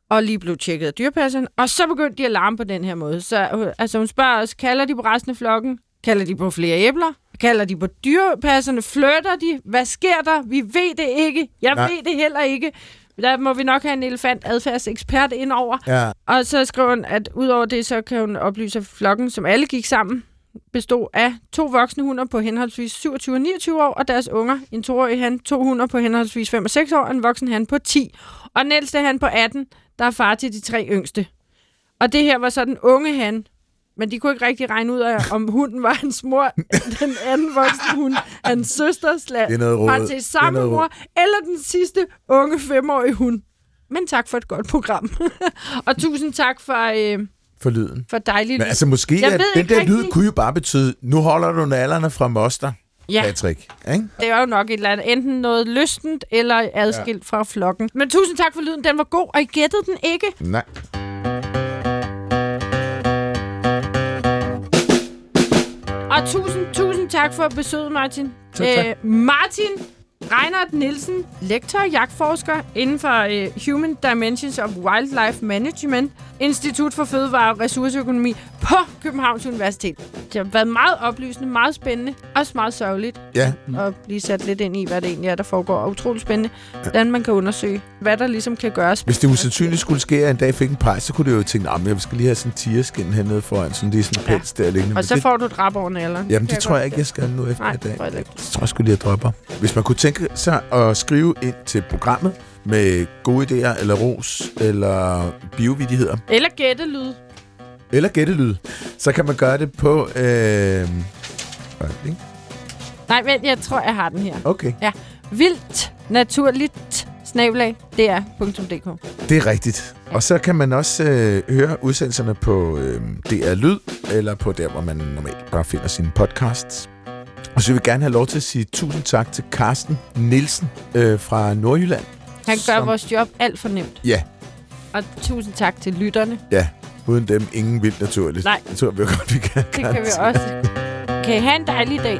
Og lige blev tjekket af dyrpasserne. Og så begyndte de at larme på den her måde. Så altså, hun spørger os, kalder de på resten af flokken? Kalder de på flere æbler? Kalder de på dyrpasserne? Flytter de? Hvad sker der? Vi ved det ikke. Jeg Nej. ved det heller ikke. Der må vi nok have en elefant adfærdsekspert ind over. Ja. Og så skriver hun, at udover det, så kan hun oplyse, at flokken, som alle gik sammen, bestod af to voksne hunder på henholdsvis 27 og 29 år, og deres unger, en toårig han, to hunder på henholdsvis 5 og 6 år, og en voksen han på 10. Og den ældste han på 18, der er far til de tre yngste. Og det her var så den unge han, men de kunne ikke rigtig regne ud af, om hunden var hans mor, den anden voksne hund, hans søster, sla, Det er noget råd. parentes Det er samme mor, eller den sidste unge femårige hund. Men tak for et godt program. og tusind tak for, øh, For lyden. for dejligt. Men altså måske, Jeg at den der lyd rigtig- kunne jo bare betyde, nu holder du nallerne fra moster, ja, Patrick. Ikke? det er jo nok et eller andet. Enten noget lystent eller adskilt ja. fra flokken. Men tusind tak for lyden. Den var god, og I gættede den ikke. Nej. Og tusind, tusind tak for besøget, Martin. Øh, Selv tak. Martin Reinhardt Nielsen, lektor og jagtforsker inden for øh, Human Dimensions of Wildlife Management, Institut for Fødevare og Ressourceøkonomi på Københavns Universitet. Det har været meget oplysende, meget spændende, også meget sørgeligt Ja, at blive sat lidt ind i, hvad det egentlig er, der foregår. Og utroligt spændende, hvordan man kan undersøge, hvad der ligesom kan gøres. hvis det usandsynligt skulle ske, at jeg en dag fik en pejs, så kunne det jo tænke, at jeg skal lige have sådan en tigerskin hernede foran, sådan lige sådan en Ja. pels der liggende. Og Men så det, får du et rap over nalleren. Jamen, Kan det tror jeg ikke, jeg skal nu efter Nej, i dag. det tror jeg. Jeg tror, jeg skulle lige have dropper. Hvis man kunne tænke sig at skrive ind til programmet med gode idéer, eller ros, eller biovidigheder, Eller gættelyd. Eller gættelyd, så kan man gøre det på... Øh... Nej, vent, jeg tror, jeg har den her. Okay, Vildt naturligt snabelag dr.dk. det er rigtigt. Og så kan man også øh, høre udsendelserne på øh, DR Lyd, eller på der, hvor man normalt bare finder sine podcasts. Og så vil jeg gerne have lov til at sige tusind tak til Carsten Nielsen øh, fra Nordjylland. Han gør Som- vores job alt for nemt. Ja, Og tusind tak til lytterne. ja. Uden dem, ingen vildt naturligt. Nej. Det tror jeg godt, vi kan Det kan vi også. Kan I have en dejlig dag.